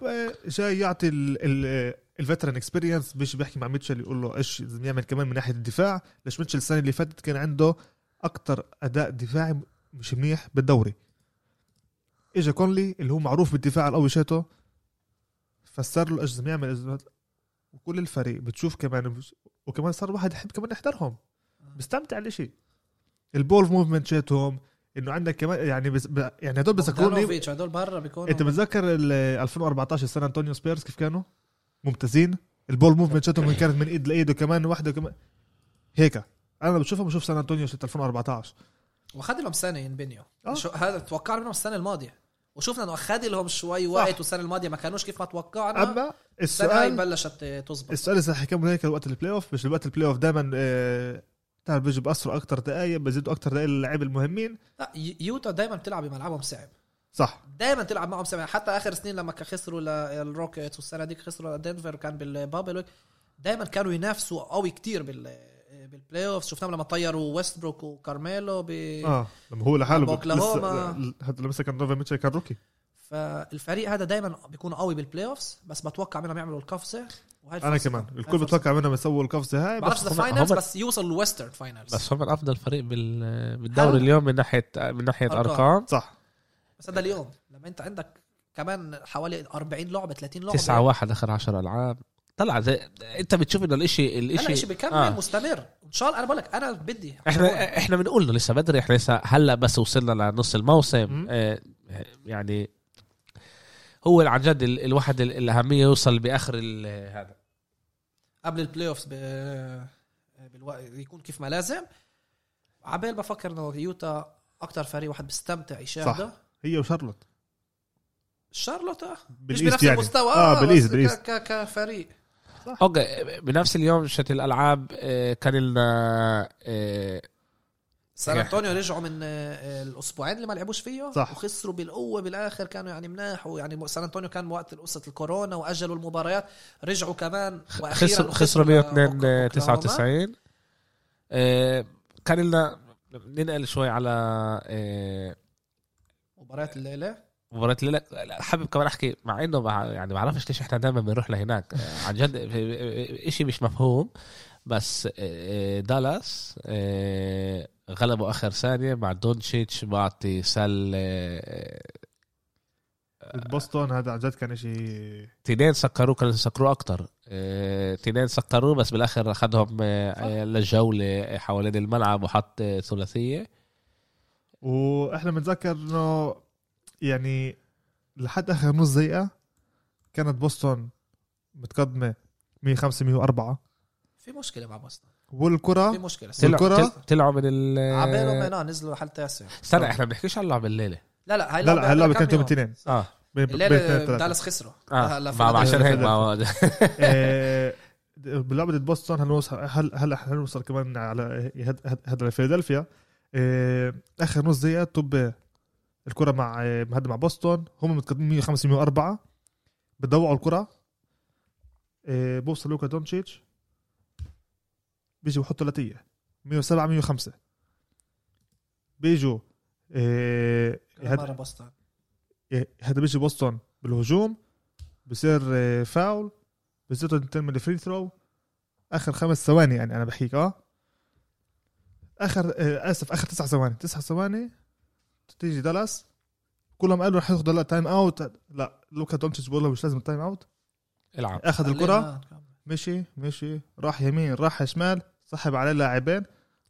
جاي يعطي ال veteran experience مش بيحكي مع ميتشل يقول له إيش لازم يعمل كمان من ناحية الدفاع. ليش ميتشل السنة اللي فاتت كان عنده أكتر أداء دفاعي مش منيح بالدوري. اجى كونلي اللي هو معروف بالدفاع القوي شاته فسر له إيش يعمل وكل الفريق بتشوف كمان وكمان صار واحد يحب كمان يحضرهم. بستمتع الاشي ال ball movement شاتهم إنه عندك كمان يعني بس ب- يعني هدول بوغدانوفيتش هدول برا بيكونوا أنت بتذكر ال 2014 سان أنطونيو سبيرز كيف كانوا؟ ممتازين. ال ball movement شاتهم كانت من إيد لايد وكمان واحدة وكمان هيك أنا بشوفهم بشوف سان أنطونيو سنه 2014 واخذ لهم سنة ينبنيوا آه. شو هذا؟ توقعنا منهم السنة الماضية. وشفنا انه اخذ لهم شوي وقت والسنة الماضية ما كانوش كيف ما توقعنا. أما هاي السؤال بلشت تزبط. السؤال اذا حكموا هيك وقت ال playoff مش وقت ال playoff دائما بتعرف بيجوا باسروا أكثر دقائق بزيدوا أكثر دقائق للاعيبه المهمين. لا يوتا دائما بتلعب بملعبهم صعب. صح. دائما تلعب معهم صعب. حتى آخر سنين لما كان خسروا للروكيتس والسنة ديك خسروا لدنفر وكان بال bubble دائما كانوا ينافسوا قوي كتير بال بال playoff شفناهم لما طيروا ويستبروك وكارميلو ب... آه لما هو لحاله. لسه- هذا لسه كان نوفا ميتشل كان rookie فالفريق هذا دائما بيكون قوي بال playoffs بس بتوقع منهم يعملوا القفزه أنا. كمان الكل. بتوقع منهم يسووا القفزه هاي بس اذا هم- finals هم- بس يوصل ال Western finals بس هم أفضل فريق بال- بالدوري. اليوم من ناحيه من ناحية أرقام. أرقام صح بس هذا اليوم لما أنت عندك كمان حوالي 40 لعبة 30 لعبة 9 1 آخر 10 ألعاب طلع زي انت بتشوف إنه الاشي الاشي شيء بيكمل آه. آه. مستمر. إن شاء الله أنا بقول لك أنا بدي إحنا إحنا بنقول له لسه بدري. إحنا لسه هلأ بس وصلنا لنص الموسم. آه يعني هو عن جد ال- الواحد ال- الاهميه يوصل بآخر ال- هذا. قبل ال playoffs ب... بالو... يكون كيف ما لازم. عبال بفكر إنه يوتا أكتر فريق واحد بيستمتع يشاهده. هي وشارلوت. شارلوت آه. مش بنفس يعني. المستوى. آه ك... ك... كفريق. أوكي بنفس اليوم شت الألعاب آه كان لنا آه سان صحيح. أنطونيو رجعوا من آه، الأسبوعين اللي ما لعبوش فيه صح. وخسروا بالقوة بالآخر كانوا يعني مناح ويعني سان أنطونيو كان وقت قصة الكورونا وأجلوا المباريات رجعوا كمان خسروا ل- 102 أوكلاهوما. 99 آه كان لنا ننقل شوي على مباريات الليلة الليلة لا، حابب كمان أحكي مع إنه مع يعني ما بعرفش ليش إحنا دائما بنروح لهناك. آه، عن جد إشي مش مفهوم بس آه، دالاس آه، غلبوا آخر ثانية مع دونتشيتش بعطي سل بوسطن هذا عن جد كان شيء تنين سكروه كانوا يسكروه أكتر. آه، تنين سكروه بس بالآخر أخذهم للجولة حوالين الملعب وحط ثلاثية. وإحنا بنتذكر إنه يعني لحد اخر نص دقيقه كانت بوسطن متقدمه 105 104 في مشكله مع بوسطن في والكره مشكله طلعوا والكرة؟ طل- طلعوا من ال عبالهم هنا نزلوا حل تاسع استنى إحنا بنحكيش عن لعب الليلة لا لا هاي لا قبل كانت يوم. الاثنين آه الليلة. دالاس خسروا آه عشان هيك آه، بلعبه بوسطن هنوصل هل هلا حنوصل كمان على هد- هد- هذا فيلادلفيا آه، اخر نص دقيقه طب الكرة مع آه، مهد مع بوسطن. هم متقدمين 105 104 بتضوعوا الكرة. آه، بوصل لوكا دونتشيتش. بيجي بحط ثلاثيه 107 105 بيجوا آه، هاد- مره بوسطن. هذا بيجي بوسطن بالهجوم. بصير آه، فاول. تنتين من ال free throw آخر خمس ثواني يعني أنا بحكيك آه. آخر آه، آسف آخر تسع ثواني. تسع ثواني تيجي دالاس كلهم قالوا رح ياخذوا time out لا لوكا دونتشيتش بقول له مش لازم تايم اوت العب. أخذ الكرة. مشي مشي. راح يمين راح شمال. سحب عليه لاعبين.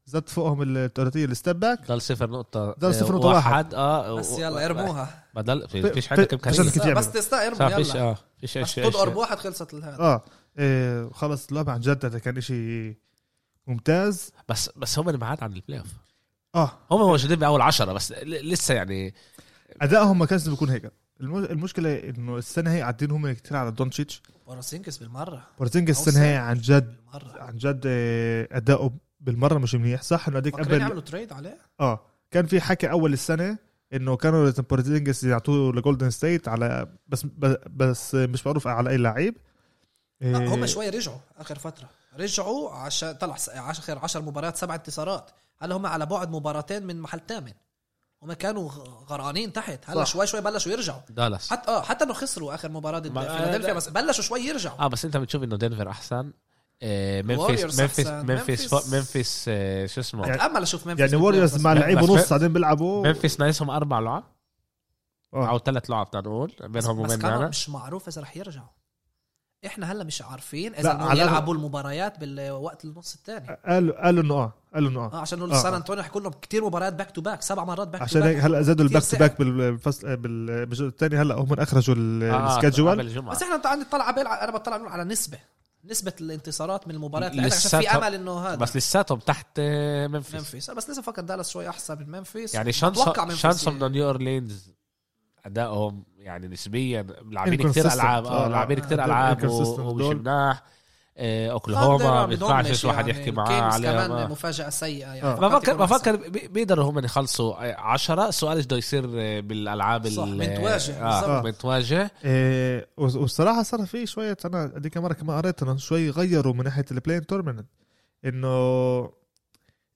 زاد فوقهم الثلاثيه ال step back ضل صفر نقطة ضل صفر نقطة واحد. آه بس يلا ارموها. بدل في في- فيش في- عندك كيف بس يعملوا؟ تستا ارموا صح فيش يلا. آه فيش إيش تضرب واحد خلصت الهذا آه إيه خلص اللعبه عن جد هذا كان إشي ممتاز. بس بس هم بعاد عن ال playoff آه. هم موجودين باول عشرة بس ل- لسه يعني. أدائهم ما كانش بيكون هيك. الم- المشكلة إنه السنة هي قاعدين هم كتير على دونتشيتش بورسينكس بالمرة. بورزينجس أو السنة هي. عن جد بالمرة. عن جد آه، أداؤه بالمرة مش منيح. صح إنه هذيك فاكرين قبل يعملوا trade عليه؟ آه. كان في حكي أول السنة إنه كانوا لازم بورزينجس يعطوه لجولدن ستيت على بس ب- بس مش معروف على أي لعيب. إيه، هم شوي رجعوا آخر فترة. رجعوا عشان طلع اخر 10 مباريات سبع انتصارات. هلا هم على بعد مباراتين من محل ثامن هم كانوا غرقانين تحت هلا صح. شوي شوي بلشوا يرجعوا دالاس حتى آه حتى انه خسروا آخر مباراة ضد فيلادلفيا لا. بس بلشوا شوي يرجعوا آه بس انت بتشوف إنه دنفر أحسن آه،. منفس Memphis- منفس آه، شو اسمه يعني- أتأمل أشوف منفس يعني ووريرز بس مع. لعيب بس ونص بعدين بيلعبوا منفس ناقصهم أربع لعب آه. أو ثلاث لعب بدنا نقول بينهم بس وبين كمان معنا مش معروف إذا رح يرجعوا إحنا هلا مش عارفين إذا الأغلب- يلعبوا المباريات بالوقت النص الثاني قالوا قالوا إنه آه قالوا إنه آه. آه عشان آه، آه. سان آه. أنطونيو حيكون لهم كثير مباريات back to back سبع مرات back عشان to هيك back هلا زادوا ال back to back بالفصل بال- بالجزء الثاني هلا هم أخرجوا ال- آه، schedule ال الجمعة. بس إحنا عندي طلع بيلعب أنا بطلع على نسبة نسبة الانتصارات من المباريات اللي عشان في أمل إنه هذا. بس لساتهم تحت آه، منفس منفيس. بس لسه فكر دالاس شوي أحسن من منفيس. يعني أتوقع chance منفيس chance هم ي- نيو أورلينز أدائهم يعني نسبيا لاعبين كثير. ألعاب آه آه، لاعبين آه، كثير ألعاب ومش. مناح آه، أوكلاهوما ما بينفعش واحد يعني. يحكي معاه عليهم كمان آه. مفاجأة سيئة يعني آه. بفكر بفكر بيقدروا هم يخلصوا 10 السؤال إيش بده يصير آه، بالألعاب صح، ال- من تواجه، آه بالضبط. من تواجه إيه وز- والصراحة صار في شوية أنا هذيك مرة كمان قريت انه شوي غيروا من ناحية ال play-in tournament إنه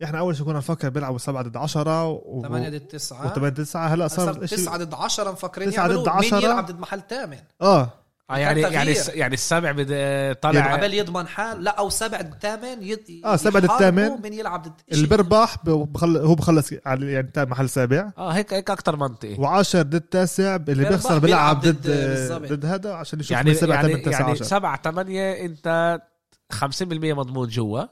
إحنا أول شيء كنا نفكر بيلعبوا 7 ضد 10 و 8 ضد 9 و8 9 هلا صار صار الشيء 9 ضد 10 مفكرين تسعة يعملوا. ضد مين 10. يلعب ضد محل ثامن؟ آه. آه يعني يعني يعني السابع بده طالع عبال يضمن حال لا أو سبع ضد ثامن يد... آه، سبع ضد يحاربوا ثامن. مين يلعب ضد اللي بيربح ب- بخل... هو بخلص على يعني تاع محل سابع. آه هيك هيك أكثر منطقي. و10 ضد تاسع اللي بيخسر بيلعب ضد ضد-. ضد هذا عشان يشوف يعني من 7 يعني 8 9 يعني 10 7 8 انت 50% مضمون جوا.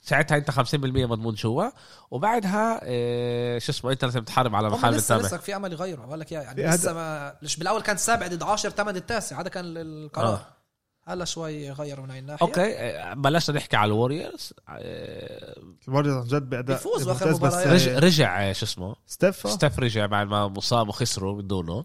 ساعتها انت 50% مضمون جوا وبعدها آه شو اسمه انت لازم تحارب على محل لسه الثامن لسه في امل يغيروا بقول لك يعني لسه ما ليش بالأول كان سبع ضد 10 8 ضد 9 هذا كان القرار. آه. هلا شوي غيروا من هاي الناحية. أوكي آه، بلشنا نحكي على الوريورز. آه الوريوز عن جد باداء ممتاز بس مباريات. رجع رجع شو اسمه؟ ستيف. ستيف رجع بعد ما مصاب وخسروا من دونه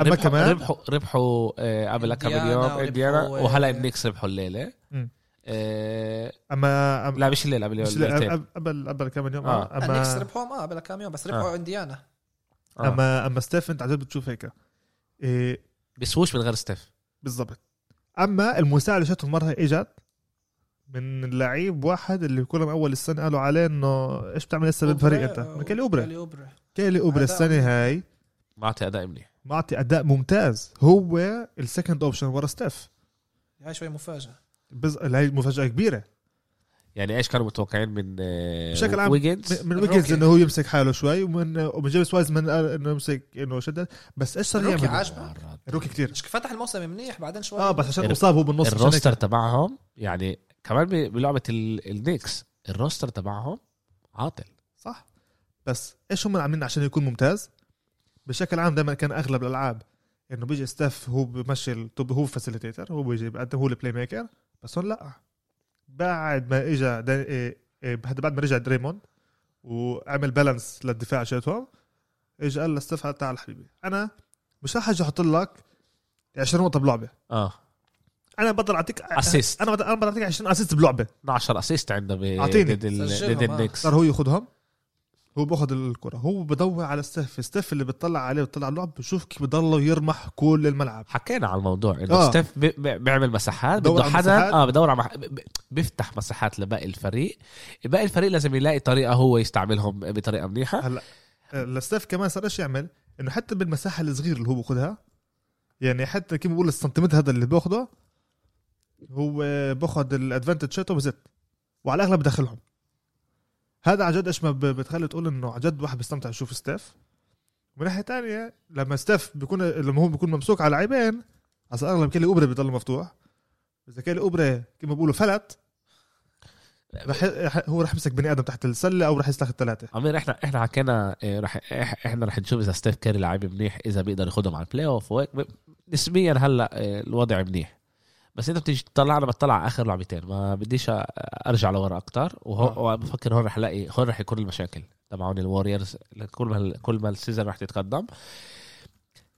أما ربحوا كمان؟ ربحوا ربحوا قبل كم يوم إنديانا وهلا النكس ربحوا الليلة. مم. آه اما أما- لا مش الليلة قبل مش الليلتين قبل قبل كم يوم؟ آه. آه. النكس اما ربحوهم آه قبل كم يوم؟ بس ربحوا آه. انديانا آه. اما أما ستيف أنت عن جد بتشوف هيك. إيه بيسووش من غير ستيف. بالضبط. أما المساعدة اللي شفته المره إجت من اللعيب واحد اللي كلهم أول السنة قالوا عليه إنه إيش بتعمل هسه بالفريق أنت؟ من كيلي اوبري كيلي اوبري كيلي اوبري أداء السنة هاي. معطي أداء منيح معطي أداء ممتاز. هو ال second option ورا ستيف. هاي شوي مفاجأة. بز... هاي مفاجأة كبيرة. يعني إيش كانوا متوقعين من آه، بشكل عام ويجنز من. ويجنز إنه هو يمسك حاله شوي ومن ومن جيمس وايزمان قال إنه يمسك إنه شدد بس إيش صار يعمل؟ عاجبك ال rookie كتير. مش فتح الموسم منيح بعدين شوي. آه بس عشان مصاب هو بالنص. ال roster تبعهم يعني كمان بلعبة ال- النيكس ال roster تبعهم عاطل. صح. بس إيش هم عاملين عشان يكون ممتاز؟ بشكل عام دائما كان أغلب الألعاب إنه بيجي ستاف هو بمشي هو facilitator هو بيجي بقدم هو ال playmaker بس هون لا. بعد ما اجى إيه إيه هذا بعد ما رجع دريموند وعمل balance للدفاع شاتهم اجى قال لستاف تعال حبيبي. أنا مش راح أجي أحط لك 20 نقطة بلعبة. آه. أنا بقدر أعطيك assist أنا بقدر أعطيك 20 assist بلعبة. 12 assist عنده ب- أعطيني. ضد آه. النيكس. صار هو ياخذهم هو بأخذ الكرة. هو بدور على ستيف. ستيف اللي بتطلع عليه بتطلع على اللعب بشوف كيف بضله يرمح كل الملعب. حكينا على الموضوع. إنه آه. ستيف بي- بي- بيعمل مساحات بده حدا. آه بدور على مح... بيفتح مساحات لباقي الفريق. باقي الفريق لازم يلاقي طريقة هو يستعملهم بطريقة منيحة. هلأ آه، لستيف كمان صار إيش يعمل؟ إنه حتى بالمساحة الصغيرة اللي هو باخذها يعني حتى كيف بقول السنتيمتر هذا اللي باخده هو باخذ ال advantage شاته بزت وعلى الأغلب بدخلهم هذا عن جد إيش ما بتخلي تقول إنه عن جد واحد بيستمتع يشوف ستيف. ومن ناحية تانية لما ستيف بيكون لما هو بيكون ممسوك على لاعبين على الاغلب كيلي أوبري بيضل مفتوح. إذا كيلي أوبري كما بيقولوا فلت رح هو رح يمسك بني آدم تحت السلة أو رح يستخدم ثلاثة أمير إحنا إحنا حكينا إيه، رح إحنا رح نشوف إذا ستيف كاري لاعب منيح إذا بيقدر ياخذهم على ال playoff وهيك نسبيا هلأ إيه، الوضع منيح. بس انت بتيجي تطلع أنا بطلع على آخر لعبتين. ما بديش أرجع لورا أكتر. وهو آه. وبفكر هون رح ألاقي هون رح يكون المشاكل تبعون الوريورز كل ما كل ما ال season رح تتقدم.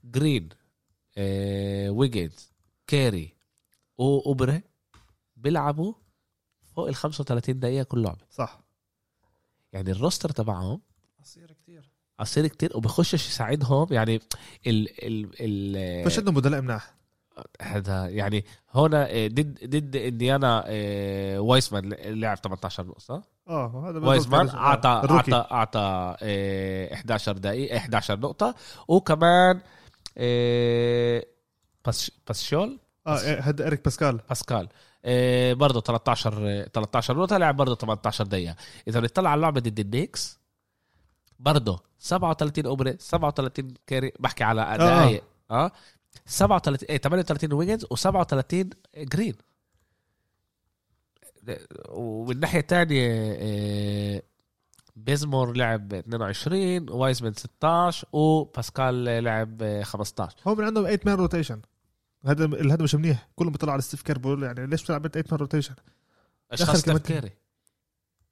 جرين آه، ويجنز كاري واوبري بيلعبوا فوق ال 35 دقيقة كل لعبة. صح. يعني ال roster تبعهم قصير كتير. قصير كتير وبخشش يساعدهم. يعني ال ال ال فيش عندهم بدلاء مناح. هذا يعني هون آه، ضد ضد إنديانا آه، وايسمان لعب 18 نقطة آه هذا وايزمان بالضبط. أعطى. أعطى أعطى آه، 11 دقيقة 11 نقطة. وكمان آه، باس باسشول آه إيه، هذا اريك باسكال. باسكال. آه، برضه 13 آه، 13 نقطة لعب برضه 18 دقيقة. إذا بنطلع على اللعبة ضد النيكس برضه 37 أوبري 37 كاري بحكي على دقائق آه. 37 إيه 38 ويجنز و37 جرين. ومن الناحيه الثانية آه، بيزمور لعب 22 وايزمان 16 وباسكال لعب آه، 15 هو من عندهم 8 man rotation هذا هذا مش منيح. كله بيطلع على ستيف كير يعني ليش بتلعب انت 8 man rotation اشخاص كمان تفكيري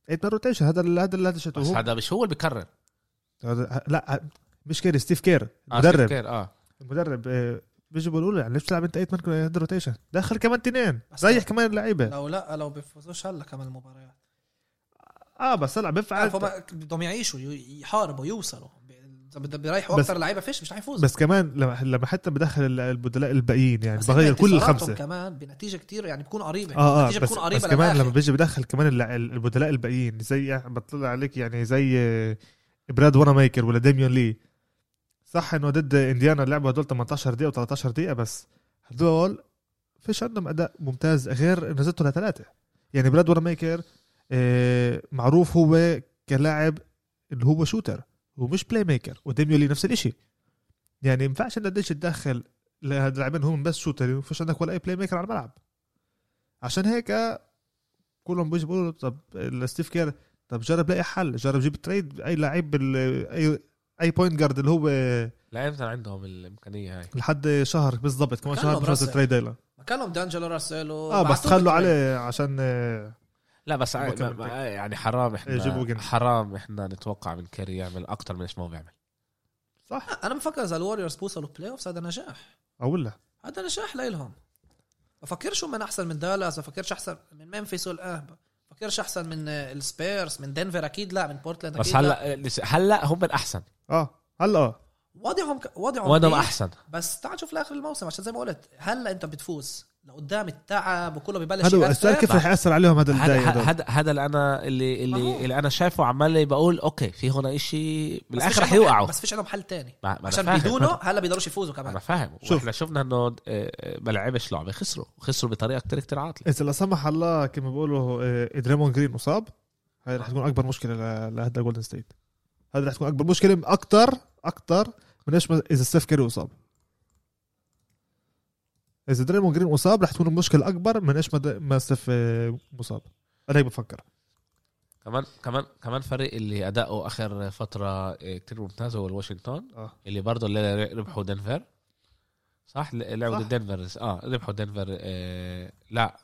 8 man rotation هذا هذا اللي هذا بس هذا مش هو اللي بيكرر. هذا- لا مش كير ستيف كير آه، ستيف كير، آه. المدرب بيجي بيقولوا يعني ليش بتلعب انت 8 man rotation دخل كمان تنين. بس ريح. كمان اللعيبة. لو لا لو بيفوزوش هلا كمان المباريات. آه بس هلا بينفع هم بدهم يعيشوا يحاربوا يوصلوا. إذا بدهم بيريحوا بس- أكثر لعيبة فيش مش حيفوزوا بس كمان لما لما حتى بدخل ال- البدلاء الباقيين يعني بس بغير كل الخمسه كمان بنتيجة كتير يعني بتكون قريبة. آه آه بس, بتكون بس قريبه كمان. لما بيجي بدخل كمان البدلاء الباقيين زي بطلع عليك يعني زي براد وأنا ميكر ولا ديميون لي صح انه ضد انديانا لعبوا هدول 18 دقيقة و13 دقيقة بس. هدول فيش عندهم أداء ممتاز غير إنه زدته لثلاثة. يعني براد واناميكر آه، معروف هو كلاعب اللي هو shooter هو مش playmaker وديميون لي نفس الشيء يعني ما ينفعش انك قديش تدخل لهذا اللاعبين هم بس shooter ما فيش عندك ولا أي playmaker على الملعب. عشان هيك كلهم بيجوا بيقولوا طب ستيف كير طب جرب لاقي حل جرب جيب trade أي لعيب أي أي point guard اللي هو لامتى عندهم الإمكانية هاي. لحد شهر بالضبط كمان شهر بفوز ما كان لهم دانجلو راسل آه بس خلوا عليه عشان آه، لا بس ما- يعني حرام إحنا. حرام إحنا نتوقع من كيري يعمل أكتر من إيش ما هو بيعمل. صح. أنا بفكر إذا الوريورز بوصلوا playoff هذا نجاح. أو لا. هذا نجاح لإلهم. بفكرش هم أحسن من دالاس بفكرش أحسن من ممفيس والآه بفكرش أحسن من آه، السبيرز من دنفر أكيد لا من بورتلاند أكيد بس لا. هلا هلا هم الاحسن آه هلا. آه وضعهم ك... وضعهم وضعهم أحسن. بس تعال شوف لآخر الموسم عشان زي ما قلت هلا أنت بتفوز. لقدام التعب وكله ببلش هذا. السؤال كيف رح يأثر عليهم هذا هدول. هذا؟ هذا اللي أنا اللي ما. اللي, اللي أنا شايفه عمال بقول okay في هنا إشي بالآخر رح يوقعوا. بس فيش عندهم حل تاني. ما- ما عشان. بدونه هلا بيقدروش يفوزوا أنا كمان فاهم. شوف. وإحنا شفنا إنه آه، آه، ما لعبش لعبه خسروا خسروا بطريقة كتير كتير عاطله إذا لا سمح الله كما بيقولوا آه، دريمون جرين مصاب. هاي رح تكون أكبر مشكلة ل- لهذا جولدن ستيت هذا رح تكون أكبر مشكلة. أكثر أكثر من إيش ما إذا ستيف كيري مصاب إذا دريمون جرين مصاب رح تكون المشكلة أكبر من إيش ما ما ستيف آه، مصاب. أنا هيك بفكر. كمان كمان كمان فريق اللي أداؤه آخر فترة آه، كتير ممتاز هو الواشنطن آه. اللي برضه اللي ربحوا دنفر. صح؟ ل- لعبوا دنفر. آه ربحوا دنفر آه لا.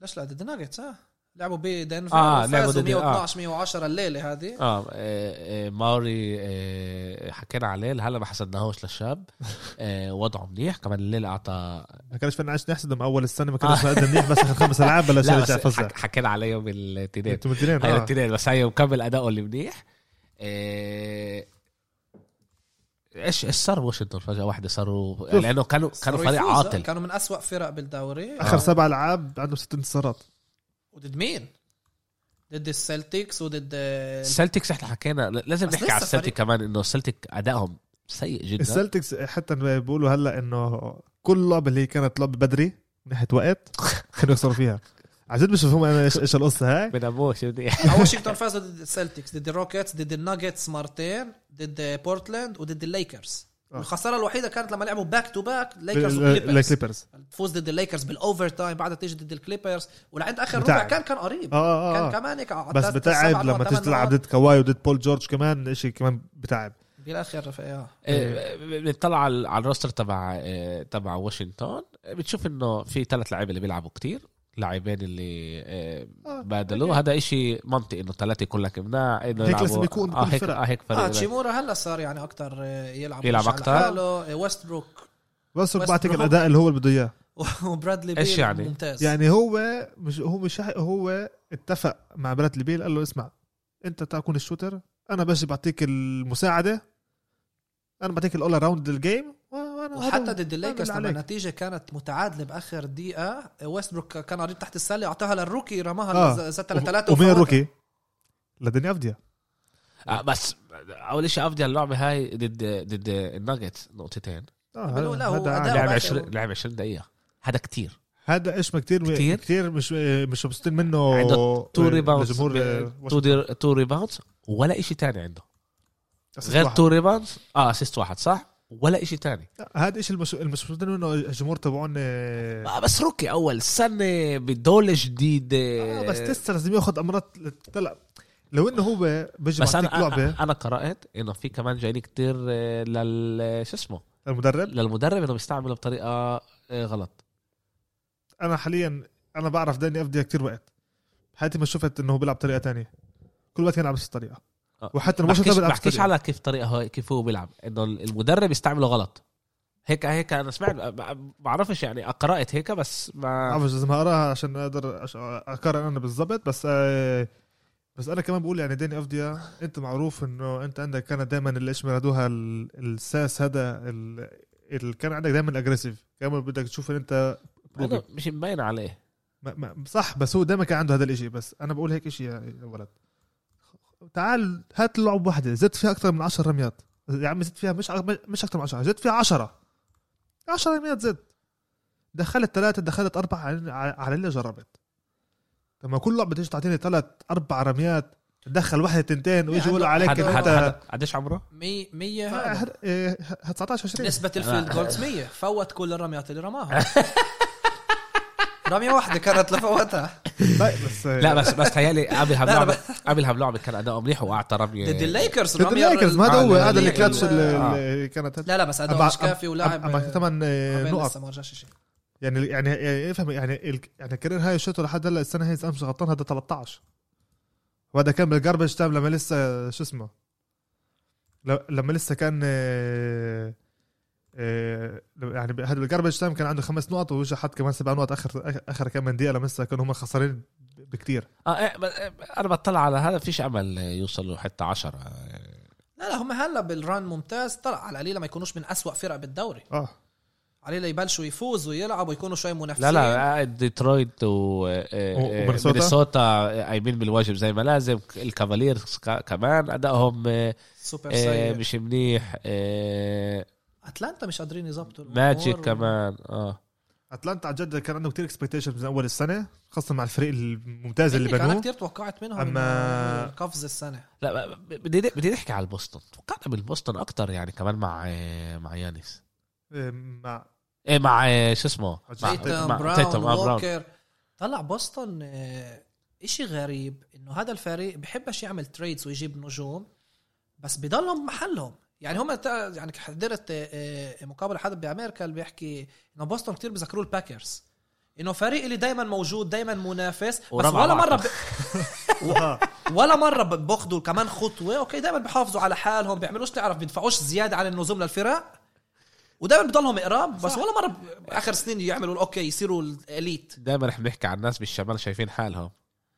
ليش لا ضد الناجتس ها لعبوا بدنفر آه، آه لعبوا لعبوا ضد- آه. 112 110 الليلة هذه. آه, آه, آه ماوري آه حكينا عليه هلا ما حسدناهوش للشاب. *laughs* آه وضعه منيح. كمان الليلة اعطى ما كانش فينا عايش نحسد أول السنة ما كانش مقدم منيح بس آخر خمس العاب بلش *laughs* يرجع فزع حك- حكينا عليه يوم الاثنين. أنتوا الاثنين هاي آه. الاثنين بس هاي مكمل أداؤه اللي منيح. آه، إيش إيش صار بواشنطن فجأة؟ واحدة صاروا. لأنه كانوا كانوا فريق يفوزوا. عاطل. كانوا من أسوأ فرق بالدوري آخر آه. سبع العاب عندهم ست انتصارات. وضد مين؟ ضد السلتيكس وضد السلتكس إحنا حكينا لازم نحكي على السلتيك فريق. كمان إنه السلتيك أدائهم سيء جدا. السلتكس حتى بيقولوا هلأ إنه كل لعبة اللي هي كانت لعبة بدري من ناحيه وقت كانوا يخسروا فيها. عن جد بشوفهم أنا إيش إيش القصة هاي. *laughs* بناموش آه، *laughs* واشنطن فازوا ضد السلتيكس ضد الروكيتس ضد الناجتس مرتين ضد بورتلاند وضد الليكرز. آه. الخساره الوحيدة كانت لما لعبوا back to back ليكرز وكليبرز الكليبرز تفوز ضد الليكرز بال overtime بعدها تيجي ضد الكليبرز ولعند آخر بتاع. ربع كان كان قريب آه آه, كان آه. كمان هيك بس بتعب لما تيجي تلعب. ضد كواي وضد بول جورج كمان شيء كمان بتعب بالاخر آه آه، بنطلع على على ال roster تبع آه، تبع واشنطن بتشوف إنه في ثلاث لعيبة اللي بيلعبوا كتير لاعبين اللي آه، آه، بادلوه هذا إشي منطقي إنه ثلاثة يكون لك امناح إنه هيك لازم يكون آه كل هيك. آه هيك فريق هاتشيمورا هلا صار يعني أكثر يلعب يلعب. حاله آه، ويست بروك بس بس بعطيك بروك. الاداء اللي هو اللي بده إياه *laughs* وبرادلي بيل يعني؟ ممتاز يعني هو مش هو مش هو اتفق مع برادلي بيل قال له اسمع أنت تكون ال shooter أنا بجي بعطيك المساعدة أنا بعطيك ال all-around game وحتى هذا- ضد الليكرز اللي لما. النتيجة كانت متعادلة بآخر دقيقة ويست بروك كان قريب تحت السلة أعطاها لل rookie رماها آه. زت ثلاثة ومين ال rookie؟ لديني افديا آه بس أول شيء افضل اللعبة هاي ضد ضد الناجتس نقطتين آه لا، هو. لعب بآخر- 20 لعب 20 دقيقة هذا كتير هذا إيش ما كثير كتير؟ كثير كثير مش مش مبسوطين منه عنده two rebounds two rebounds ولا إشي تاني عنده غير. two rebounds آه assist واحد صح ولا إشي تاني. هذا. المش مبسوطين منه الجمهور تبعون آه آه بس rookie أول سنة بدولة جديده آه، بس لسه لازم ياخذ امرات طلع. لو إنه هو بيجي بس أنا لعبة. أنا, قرأت إنه في كمان جايين كتير آه، لل شو اسمه؟ المدرب للمدرب إنه بيستعمله بطريقة آه، غلط. أنا حاليا أنا بعرف داني افديا كتير وقت. حياتي ما شفت إنه هو بيلعب طريقه تانية. كل وقت كان يلعب نفس الطريقة. آه. وحتى لما بحكيش, بيلعب بحكيش على كيف طريقة كيف هو بيلعب. إنه المدرب يستعمله غلط. هيك هيك أنا سمعت ب- بعرفش يعني قرأت هيك بس ما بعرفش لازم اقراها عشان أقدر أقارن أنا بالضبط. بس آه، بس أنا كمان بقول يعني داني افديا أنت معروف إنه أنت عندك كانت دائما اللي إيش بينادوها ال- الساس هذا ال- اللي كان عندك دائما اجريسيف كمان بدك تشوف إن أنت مش مبين عليه. ما ما صح بس هو دائما كان عنده هذا الإشي. بس أنا بقول هيك إشي يا ولد. تعال هات لعب واحدة زدت فيها أكثر من 10 رميات. يا عمي زدت فيها مش مش أكثر من 10 زدت فيها 10 10 رميات زد. دخلت ثلاثة دخلت أربعة على على اللي جربت. لما كل لعبة تيجي تعطيني ثلاث أربع رميات تدخل واحدة تنتين ويجي يقولوا عليك حد إن حد أنت قديش عمره؟ 100 100 هذا. هاد- إيه، هاد 19 20 نسبة ال field goals 100 فوت كل الرميات اللي رماها. *laughs* رمية واحدة كانت لفوتها. بس لا بس بس تهيألي قبل لا، هاللعبه قبل هاللعبه كان أداؤه منيح وأعطى رميه ضد الليكرز ضد الليكرز ما هذا آه، هو ال- هذا اللي ال- كلاتش ال- اللي كانت لا لا بس اداء مش كافي ولاعب ثمان كمان نقط. لسه ما رجعش شيء يعني يعني افهم يعني ال- يعني ال career high شوته لحد هلا السنة هي إذا مش غلطان هذا 13 وهذا كان بال garbage time لما لسه شو اسمه؟ لما لسه كان آه، آه، يعني هذا بال garbage time كان عنده خمس نقط ورجع حط كمان سبع نقط اخر آخر كم من دقيقة لما لسه كانوا هم خسرانين بكتير. آه إيه، إيه، أنا بطلع على هذا فيش امل يوصلوا حتى 10 لا لا هم هلا بال run ممتاز طلع على القليله ما يكونوش من أسوأ فرق بالدوري. آه. على القليله يبلشوا يفوزوا ويلعبوا ويكونوا شوي منافسين. لا لا آه، ديترويت و آه، آه، ومينيسوتا؟ مينيسوتا قايمين بالواجب زي ما لازم. الكافاليرز كمان أدائهم آه، سوبر آه، سيء. مش منيح آه، أتلانتا مش قادرين يظبطوا ماجيك. كمان آه. أتلانتا عن جد كان عنده كتير expectations من أول السنة خاصة مع الفريق الممتاز اللي إني أنا بنوه. كثير توقعت منهم أما- إنه قفز السنة. لا بدي بدي نحكي على البوسطن توقعنا بالبوسطن أكتر يعني كمان مع آه، مع يانيس. آه، مع إيه مع آه، شو اسمه؟ مع تيتم براون تيتم، آه، براون. طلع بوسطن إشي غريب إنه هذا الفريق بحبش يعمل trades ويجيب نجوم بس بضلهم محلهم. يعني هم تا- يعني حضرت آه، آه، مقابله حدا بأمريكا اللي بيحكي إنه بوسطن كتير بذكروه الباكرز إنه فريق اللي دايما موجود دايما منافس بس *laughs* ولا مرة. ب... ولا مرة بأخذوا كمان خطوة. أوكي دائما بحافظوا على حالهم بيعملوش تعرف بيدفعوش زيادة عن اللزوم للفرق. ودائما بضلهم قراب بس ولا مرة ب- آخر سنين يعملوا أوكي يصيروا ال elite دايما رح نحكي عن الناس بالشمال شايفين حالهم.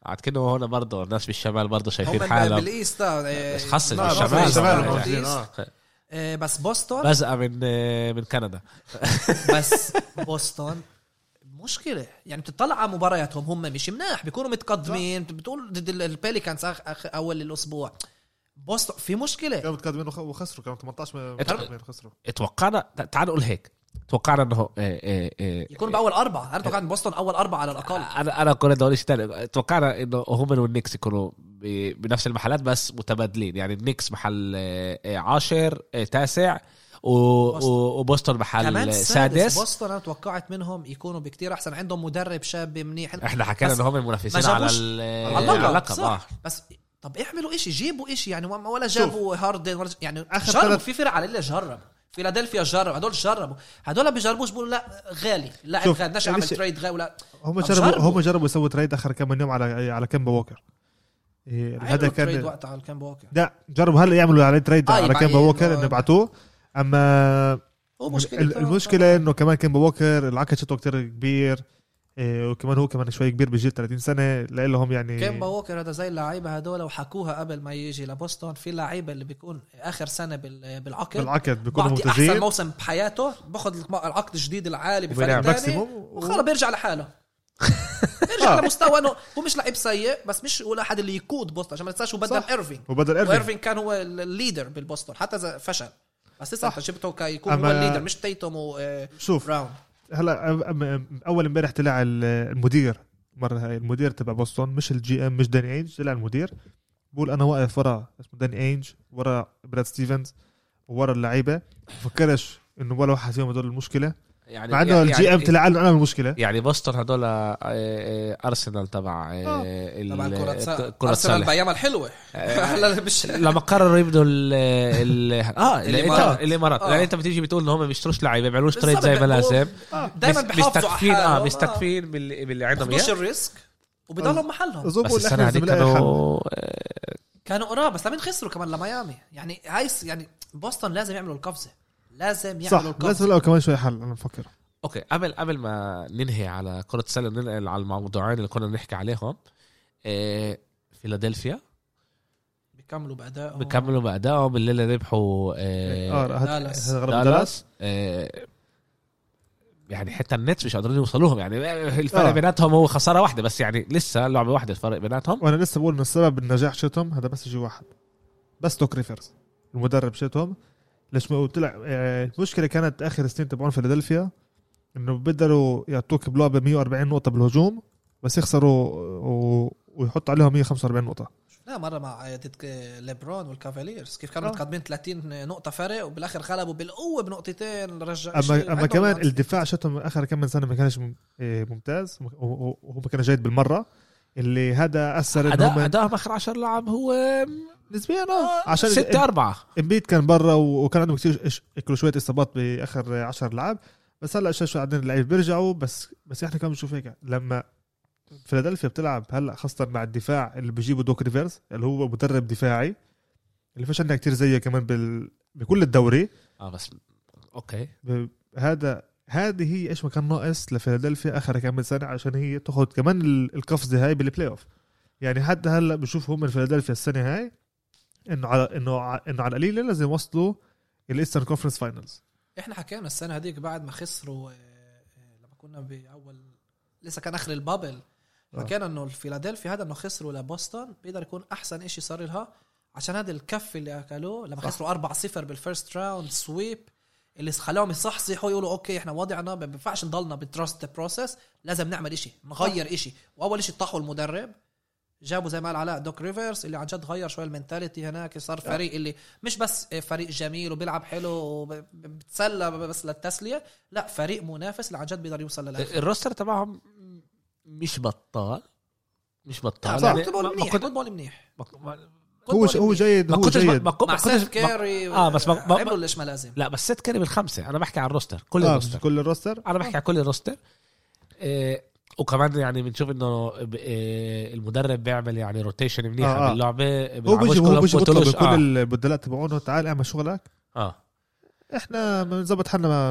عاد كنا هون برضه الناس بالشمال برضه شايفين حالهم. بال East آه، بس خصص ما- بالشمال ما في الشمال طبعاً. موجودين، بال East. آه. آه، بس بوسطن؟ بزقة من آه، من كندا. *laughs* بس بوسطن مشكلة. يعني بتطلع على مبارياتهم هم مش مناح بيكونوا متقدمين بتقول ضد ال- البيليكانز أخ أخ أول الأسبوع. بوسطن في مشكلة. كانوا متقدمين وخ- وخسروا كانوا 18 متقدمين خسروا. توقعنا تعال نقول هيك. توقعنا إنه آه، آه، آه، يكون بأول أربعة. أنا توقعت بوسطن أول أربعة على الأقل. أنا أنا كنت أقول شيء ثاني توقعنا إنه هم والنكس يكونوا ب- بنفس المحلات بس متبادلين. يعني النكس محل آه، آه، عاشر آه، تاسع وبوسطن محل كمان آه، سادس. بوسطن أنا توقعت منهم يكونوا بكتير أحسن. عندهم مدرب شاب منيح. إحنا حكينا إنه هم المنافسين على جابوش- ال- على اللقب, آه. بس طب اعملوا إشي. جيبوا إشي. يعني ولا جابوا هاردن ولا يعني آخر جربوا. ثلاث- في فرق على اللي جرب. فيلادلفيا جرب هدول جربوا. هدول ما بيجربوش بيقولوا لا غالي. شوف، غالي بدناش اعمل ليش- trade غالي ولا. هم جربوا. هم جربوا يسووا trade آخر كم يوم على على كيمبا ووكر. إيه، هذا trade كان وقتها على الكيمبا ووكر. لا جربوا هلا يعملوا عليه trade آه، على كيمبا ي- ووكر إنه- إنه يبعتوه؟ أما المشكلة إنه كمان كيمبا ووكر العقد شتو كتير كبير. إيه، وكمان هو كمان شوي كبير بجيل 30 سنة لهم يعني كيمبا ووكر هذا زي اللعيبة هدول وحكوها قبل ما يجي لبوسطن في لعيبة اللي بيكون آخر سنة بال- بالعقد. بالعقد بيكونوا بعطي أحسن ممتازين. موسم بحياته باخذ العقد الجديد العالي بفريق ثاني وخلص بيرجع لحاله. *laughs* بيرجع آه. لمستوى إنه هو مش لعيب سيء بس مش ولا احد اللي يقود بوسطن عشان ما تنساش هو بدل. إيرفينج. وبدل إيرفينج وإيرفينج كان هو ال leader بالبوسطن حتى إذا فشل. بس لسه. انت جبته كيكون هو ال leader مش تيتوم وبراون شوف هلا أول امبارح طلع ال- المدير مرة هاي المدير تبع بوسطن مش ال GM مش داني أينج طلع المدير بقول أنا واقف ورا اسمه داني أينج ورا براد ستيفنز ورا اللعيبة بفكرش إنه ولا واحد فيهم هدول المشكلة. يعني مع إنه ال GM قال له أنا المشكلة يعني بوسطن هدول آه، آه، أرسنال تبع آه، طبعا كرة أرسنال بايامها الحلوة. *laughs* هلا مش لما قرروا يبنوا ال ال آه *laughs* الإمارات. الإمارات. يعني إنت بتيجي بتقول ان هم ما بيشتروش لعيبة ما بيعملوش trade زي ما لازم. دايما بس- بيحافظوا على مستكفين آه. مستكفين باللي, باللي عندهم. اياه ال risk وبضلهم محلهم. بس السنة حل. كانوا كانوا قراب بس لمين خسروا كمان؟ لميامي. يعني هاي يعني بوسطن لازم يعملوا القفزة. لازم صح يعملوا لازم القفزه نلاقي كمان شوي حل أنا بفكر. أوكي قبل قبل ما ننهي على كرة السلة وننقل على الموضوعين اللي كنا بنحكي عليهم آه، فيلادلفيا. بيكملوا بأدائهم. بكملوا بأدائهم الليلة ربحوا آه آه، هاد- دالاس. دالاس. آه، يعني حتى النتس مش قادرين يوصلوا لهم يعني الفرق آه. بيناتهم هو خسارة واحدة بس يعني لسه لعبة واحدة الفرق بيناتهم. وأنا لسه بقول انه السبب النجاح شتهم هذا بس شيء واحد. بس دوك ريفرز المدرب شتهم ليش ما طلع آه، المشكلة كانت آخر سنين تبعون فيلادلفيا إنه بيقدروا يعطوك بلعبة 140 نقطة بالهجوم بس يخسروا و... ويحطوا عليهم 145 نقطة. لا مرة مع عيادة ليبرون والكافاليرز. كيف كانوا آه. متقدمين 30 نقطة فرق وبالآخر غلبوا بالقوة بنقطتين رجع اما أما كمان الدفاع شتهم آخر كم من سنة ما كانش مم- آه، ممتاز وهو ما كان جيد بالمرة. اللي هذا أثر هم ادائهم آخر 10 لعب هو نسبيا آه. عشان 6 4 إمبيد كان برا وكان عندهم كثير كل شوية إصابات بآخر 10 لعب. بس هلأ شوي شوي عندنا اللعيبة بيرجعوا. بس بس إحنا كمان بنشوف هيك لما فيلادلفيا بتلعب هلأ خاصة مع الدفاع اللي بيجيبوا دوك ريفرز اللي هو مدرب دفاعي اللي فيش عندنا كتير زيه كمان بال... بكل الدوري. آه بس أوكي. ب... هذا هذه هي إيش ما كان ناقص لفيلادلفيا آخر كم سنة عشان هي تاخذ كمان ال- القفزه هاي بال playoff يعني حتى هلأ بشوف هم فيلادلفيا السنة هاي انه على إنه انه على القليله لازم يوصلوا ال Eastern Conference finals إحنا حكينا السنة هذيك بعد ما خسروا آه، آه، لما كنا باول لسه كان آخر ال bubble آه. حكينا إنه الفيلادلفيا هذا إنه خسروا لبوسطن بيقدر يكون أحسن إشي صار لها عشان هذا الكف اللي أكلوه لما. خسروا 4-0 بال first round sweep اللي خلاهم يصحصحوا يقولوا أوكي إحنا وضعنا ما بينفعش نضلنا ب trust process لازم نعمل إشي نغير إشي وأول إشي طاحوا المدرب جابوا زي ما قال علاء دوك ريفرز اللي عن جد غير شوي ال mentality هناك صار فريق اللي مش بس فريق جميل وبيلعب حلو وبتسلى بس للتسلية لا فريق منافس اللي عن جد بيقدر يوصل للآخر. الروستر تبعهم مش بطال مش بطال. يعني فوتبول ما- ما منيح كنت- فوتبول منيح. ما- ما- هو هو. جيد ما هو كنتش جيد. ما كنت- مع ما كنتش سيف كاري آه، بس ما- ما- عملوا ليش ما لازم لا بس ست كاري بالخمسة. أنا بحكي عن الروستر كل آه الروستر. كل الروستر؟ أنا بحكي على كل الروستر. إيه وكمان يعني بنشوف إنه إيه المدرب بيعمل يعني روتيشن منيحه آه، آه. باللعبة هو بيجي هو بيجي بيطلب. بكل آه. البدلات تبعونه تعال اعمل شغلك آه إحنا بنظبط حالنا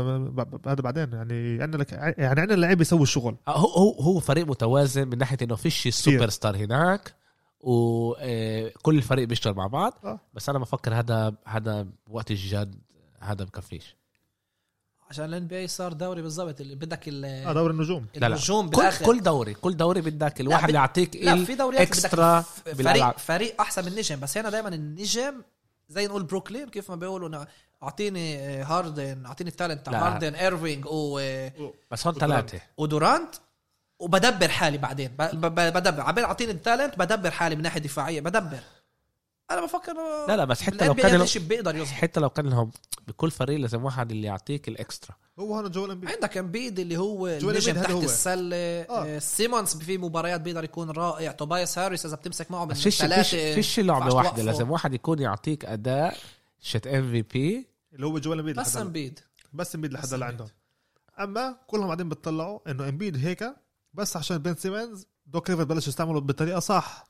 هذا بعدين يعني عندنا لك يعني عندنا اللعيبه يسوي الشغل آه، هو هو هو فريق متوازن من ناحية إنه فيش سوبر ستار هناك وكل الفريق بيشتغل مع بعض آه. بس أنا بفكر هذا هذا وقت الجد هذا بكفيش عشان الان بي صار دوري بالضبط. اللي بدك ال- آه دور النجوم. لا لا. النجوم كل بالآخر. كل دوري كل دوري بدك الواحد يعطيك لا في دوريات extra. فريق فريق أحسن من نجم. بس هنا دائما النجم زي نقول بروكلين كيف ما بيقولوا أعطيني آه، هاردن أعطيني ال talent تاع. هاردن ايرفينج و- بس هون ثلاثة. ودورانت وبدبر حالي بعدين. ب- ب- ب- بدبر. عبال أعطيني ال talent بدبر حالي من ناحية دفاعية. بدبر. أنا بفكر لا لا بس حتى لو كان حتى لو كان لهم بكل فريق لازم واحد اللي يعطيك ال extra هو هون جويل إمبيد عندك إمبيد اللي هو النجم تحت هو. السلة آه. آه. سيمونز في مباريات بيقدر يكون رائع توبايس هاريس إذا بتمسك معه من بس فيش فيش ثلاثة فيش لعبة واحدة. لازم واحد يكون يعطيك أداء شت إم في بي اللي هو جوال إمبيد بس. إمبيد بس إمبيد لحد إمبيد. عندهم أما كلهم قاعدين بتطلعوا إنه إمبيد هيك بس عشان بن سيمنز دوك ريفر بلش يستعمله بطريقه صح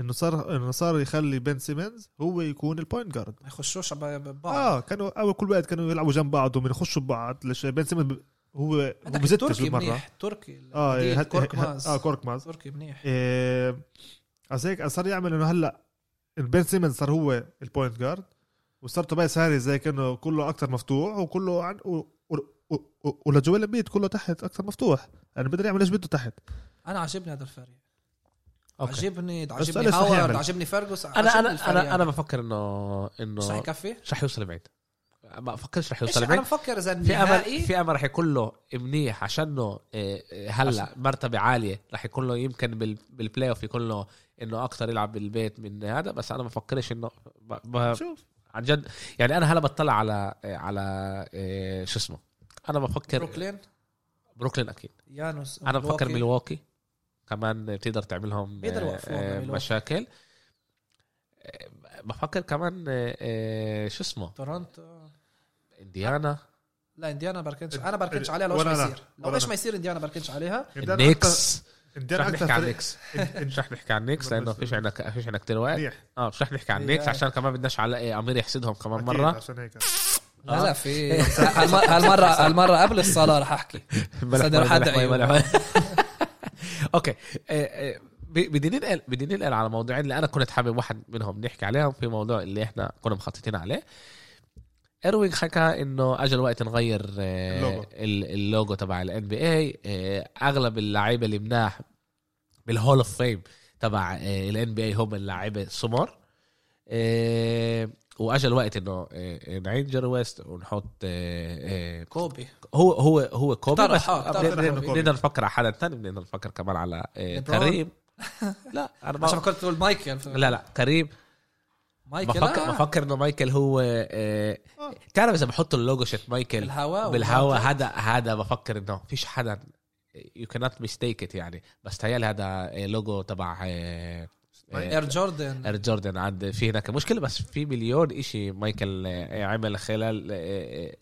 انه صار انه صار يخلي بن سيمنز هو يكون البوينت جارد ما يخشوش ببعض. آه كانوا اول كل وقت كانوا يلعبوا جنب بعض ومن يخشوا ببعض ليش بن سيمنز هو هو عندك بزتش تركي بالمرة. منيح تركي آه هت- كوركماز آه كوركماز تركي منيح. إيه هيك صار يعمل إنه هلأ بن سيمنز صار هو ال point guard وصار توبايس هاريس زي كأنه كله أكثر مفتوح وكله عن و... و... و... و... ولجويل أمبيد كله تحت أكثر مفتوح. يعني بقدر يعمل إيش بده تحت. أنا عاجبني هذا الفريق. okay. عجبني عجبني هاورد. عجبني فيرجوس أنا عجبني أنا. أنا أنا بفكر انه إنه صح يكفي؟ مش رح يوصل بعيد ما بفكرش رح يوصل أنا بعيد بفكر إذا في امل في أمل رح يكون له منيح عشانه إيه، إيه، هلا عشان- مرتبة عالية. رح يكون له يمكن بال- بال playoff يكون له إنه أكثر يلعب بالبيت من هذا. بس أنا ما بفكرش انه ب... ب... شوف. عن جد. يعني أنا هلا بطلع على على إيه، شو اسمه؟ أنا بفكر بروكلين؟ بروكلين أكيد. يانوس أنا بفكر ميلواكي. كمان بتقدر تعملهم آه، آه،. مشاكل. آه، بفكر كمان شو اسمه؟ تورونتو انديانا. لا انديانا بركنش. أنا بركنش عليها لو إيش ما. يصير لو إيش. ما يصير انديانا بركنش عليها؟ أكتر- مش رح أكثر نحكي عن النيكس مش رح نحكي عن النيكس لأنه بس- فيش عندك فيش عندك كتير وقت. آه مش رح نحكي عن النيكس عشان كمان بدناش على إيه، أمير يحسدهم كمان مرة. عشان هيك. لا لا في هالم- هالمره هالمرة قبل الصلاة رح أحكي. صدر مي، حد ملح أوكي. آه، آه، بدي ننقل بدي ننقل على موضوعين اللي أنا كنت حابب واحد منهم نحكي عليهم. في موضوع اللي إحنا كنا مخططين عليه. إيروينج حكى إنه اجى الوقت نغير آه، اللوجو. ال- اللوجو تبع الان بي اي أغلب اللعيبة اللي مناح بال Hall of Fame تبع ال NBA هم اللعيبة سمر واجى الوقت إنه آه، نعيد جيري ويست ونحط آه، آه، كوبي هو هو هو كوبي بس آه،. بنقدر نفكر على حدا ثاني بنقدر نفكر كمان على آه،. كريم *laughs* لا أنا عشان ما فكرت تقول مايكل لا لا كريم مايكل بفكر آه. بفكر إنه مايكل هو آه، آه. تعرف إذا بحطوا اللوجو شت مايكل بالهواء بالهوا ومايكل. هذا هذا بفكر إنه فيش حدا يو كانت ميستيك يعني بس تهيألي هذا آه، لوجو تبع آه، آه، إير جوردن. إير جوردن عند في هناك مشكلة بس في مليون إشي مايكل آه، عمل خلال آه، آه،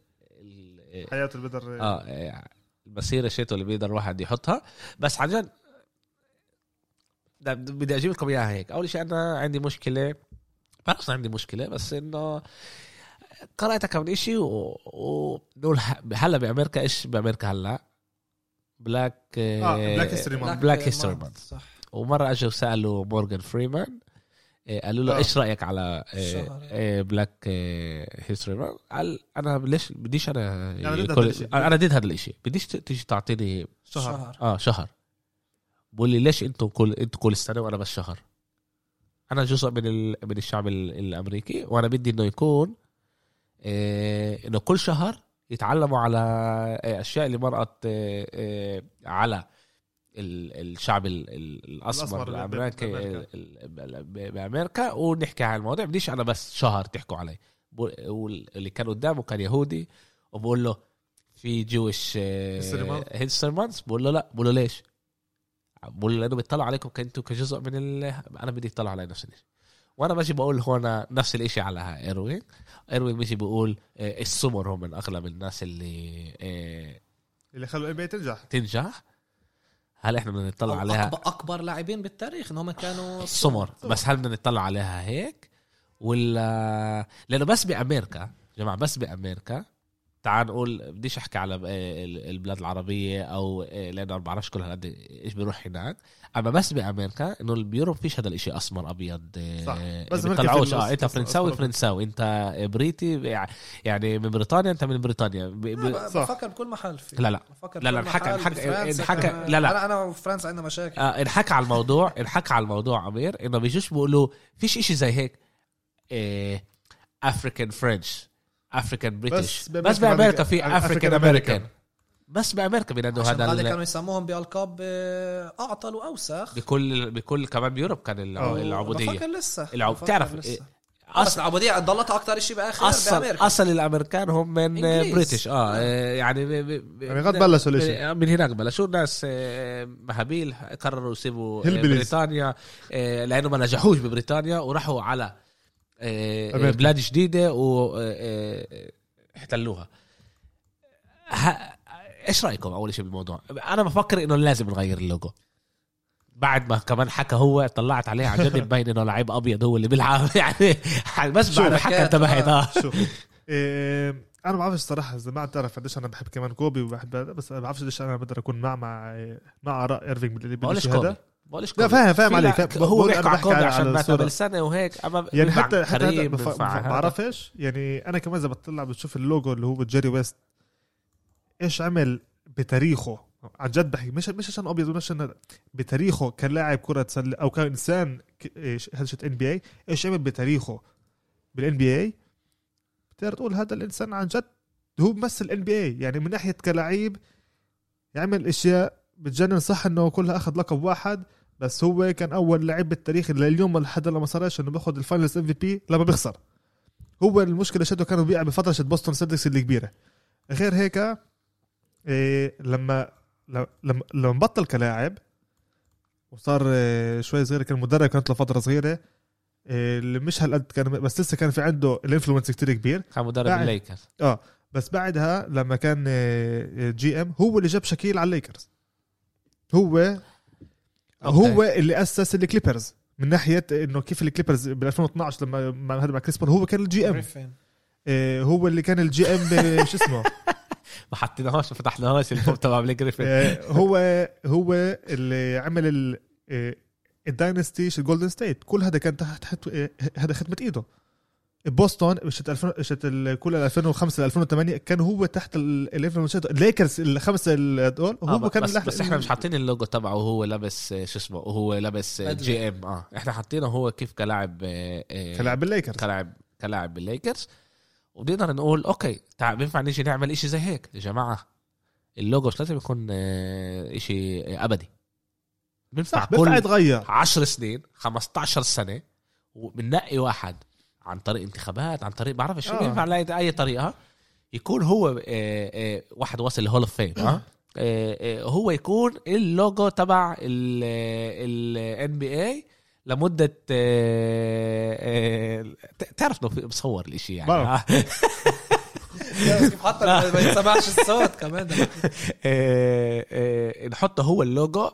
آه، حياته اللي بقدر آه المسيرة شيته اللي بيقدر الواحد يحطها. بس عن جد بدي أجيب لكم إياها هيك. أول شيء أنا عندي مشكلة بعرف عندي مشكلة بس إنه قرأت كم شيء ونقول ه- هلا بأمريكا إيش بأمريكا هلا؟ Black آه، Black History Month. Black History Month، Month صح. ومرة أجوا سالوا مورجان فريمان إيه، قالوا له آه. إيش رأيك على. Black History Month قال أنا ليش بديش أنا أنا ضد كل- هذا الإشي. أنا ضد هذا الإشي بديش تيجي تعطيني شهر آه شهر بقول لي ليش أنتم كل أنتم كل سنة وأنا بس شهر أنا جزء من ال... من الشعب ال... الأمريكي وأنا بدي إنه يكون إيه... إنه كل شهر يتعلموا على إيه، أشياء اللي مرقت إيه... إيه... على. الشعب ال... ال- الاسمر الأمريكي بأمريكا. ونحكي عن الموضوع بديش أنا بس شهر تحكوا علي. واللي كان قدامه كان يهودي. وبقول له في Jewish. History Month بقول له لا. بقول له ليش؟ بقول له لأنه بيطلع عليكم كنتوا كجزء من ال... أنا بدي يطلع علي نفس الشيء وأنا ماشي بقول هون نفس الإشي على إيروين. إيروين ماشي بقول آه، السمر هم من أغلب الناس اللي آه، اللي خلوا ال NBA تنجح. تنجح. هل إحنا بدنا نطلع عليها؟ أكبر, اكبر لاعبين بالتاريخ انهم كانوا سمر بس هل بدنا نطلع عليها هيك؟ ولا لأنه بس بأمريكا جماعة بس بأمريكا تعال نقول بديش أحكي على ال- البلاد العربية أو إيه، لأنه ما بعرفش كل هالقد إيش بيروح هناك أما بس بأمريكا إنه ب Europe فيش هذا الإشي أسمر أبيض إيه، صح. بس بيطلعوش آه أنت فرنساوي. فرنساوي أنت بريتي يعني من بريطانيا أنت من بريطانيا ب- ب- صح. بفكر بكل محل في لا لا بفكر لا، لا، انحكى- انحكى- انحكى-. لا، لا. أنا أنا وفرنسا عندنا مشاكل آه انحكى على الموضوع انحكى على الموضوع أمير إنه بيجوش بيقولوا فيش إشي زي هيك افريكان فرنش افريكان بريتش بس بأمريكا في افريكان. امريكان بس بأمريكا بينادوا هذا هذا ال- كانوا يسموهم بألقاب آه، أعطل وأوسخ بكل بكل كمان بيوروب كان الع- آه. العبودية بفكر لسه العب- بفكر بتعرف لسه. إيه، آه، أصل العبودية ضلتها أكثر شيء بآخر اصل بأمريكا أصل الأمريكان هم من إنجليز. بريتش آه آه. آه، يعني ب- ب- ب- يعني غد بلشوا الاشي. من هناك بلشوا الناس آه، مهابيل قرروا يسيبوا آه،. بريطانيا آه، لأنه ما نجحوش ببريطانيا وراحوا على آه،. بلاد جديده و آه، آه،. إيش رأيكم أول شيء بالموضوع؟ أنا بفكر إنه لازم نغير اللوجو. بعد ما كمان حكى هو طلعت عليه على جد مبين *laughs* إنه لعيب أبيض هو اللي بيلعب. *laughs* يعني بس بعد حكى؟ انتبهت. آه شوف إيه أنا ما بعرفش الصراحة إذا ما بتعرف قديش أنا بحب كمان كوبي وبحب بس ما بعرفش قديش أنا بقدر أكون مع مع مع آراء إيرفينج باللي بقولش بالشيء كوبي هذا. بقولش لا فاهم فاهم عليك فاهم. هو بيحكي على كوبي عشان مات. قبل سنه وهيك أما يعني حتى حتى ما. بعرفش يعني أنا كمان إذا بطلع بتشوف اللوجو اللي هو جيري ويست إيش عمل بتاريخه عن جد بحكي مش مش عشان أبيض ومش عشان. بتاريخه كلاعب كرة سله أو كانسان ك- إيش- هذا NBA إيش عمل بتاريخه بال NBA بتقدر تقول هذا الإنسان عن جد هو بمثل ال NBA يعني من ناحية كلاعب يعمل أشياء بتجنن صح إنه كلها أخذ لقب واحد بس هو كان أول لاعب بالتاريخ اللي اليوم لحد ما صارش إنه بياخذ ال Finals MVP لما بيخسر. هو المشكلة شدوا كانوا بيلعب بفترة شد بوستون سيلتكس اللي كبيرة. غير هيك إيه لما لما لما بطل كلاعب وصار إيه شوي صغير كان مدرب كانت له فترة صغيرة إيه اللي مش هالقد كان بس لسه كان في عنده ال influence كتير كبير. كان مدرب الليكرز. آه بس بعدها لما كان إيه، GM هو اللي جاب شاكيل على الليكرز. هو. هو اللي أسس الكليبرز من ناحية إنه كيف الكليبرز بال 2012 لما مع هذا مع كريس بول هو كان ال GM. إيه هو اللي كان الجي ام *laughs* شو اسمه؟ ما حطيناهوش ما فتحناهوش الفوق تبع بليك جريفن إيه هو هو اللي عمل ال إيه الداينستي الجولدن ستيت كل هذا كان تحت تحت إيه هذا ختمه إيده. بوسطن شت 2000 شت ال- كل 2005 ل 2008 كان هو تحت الليكرز الخمسه ال- دول آه هو كان بس, بس إحنا مش حاطين اللوجو تبعه وهو لابس آه، شو اسمه وهو لابس. جي ام آه. إحنا حاطينه هو كيف كلاعب آه، آه، كلاعب الليكرز كلاعب كلاعب بالليكرز وبنقدر نقول okay تعال بينفع نيجي نعمل إشي زي هيك. يا جماعة اللوجو مش لازم يكون آه، آه، أبدي. بينفع كل يتغير. 10 سنين 15 سنة وبننقي واحد. عن طريق انتخابات عن طريق بعرفش شو آه. بينفع نلاقي اي طريقة يكون هو آه، آه، واحد واصل ل Hall of Fame آه آه، آه، هو يكون اللوجو تبع ال NBA لمدة آه، آه، تعرف إنه بصور الإشي يعني. آه. حتى ما يتسمعش الصوت كمان *laughs* آه، آه، نحطه هو اللوجو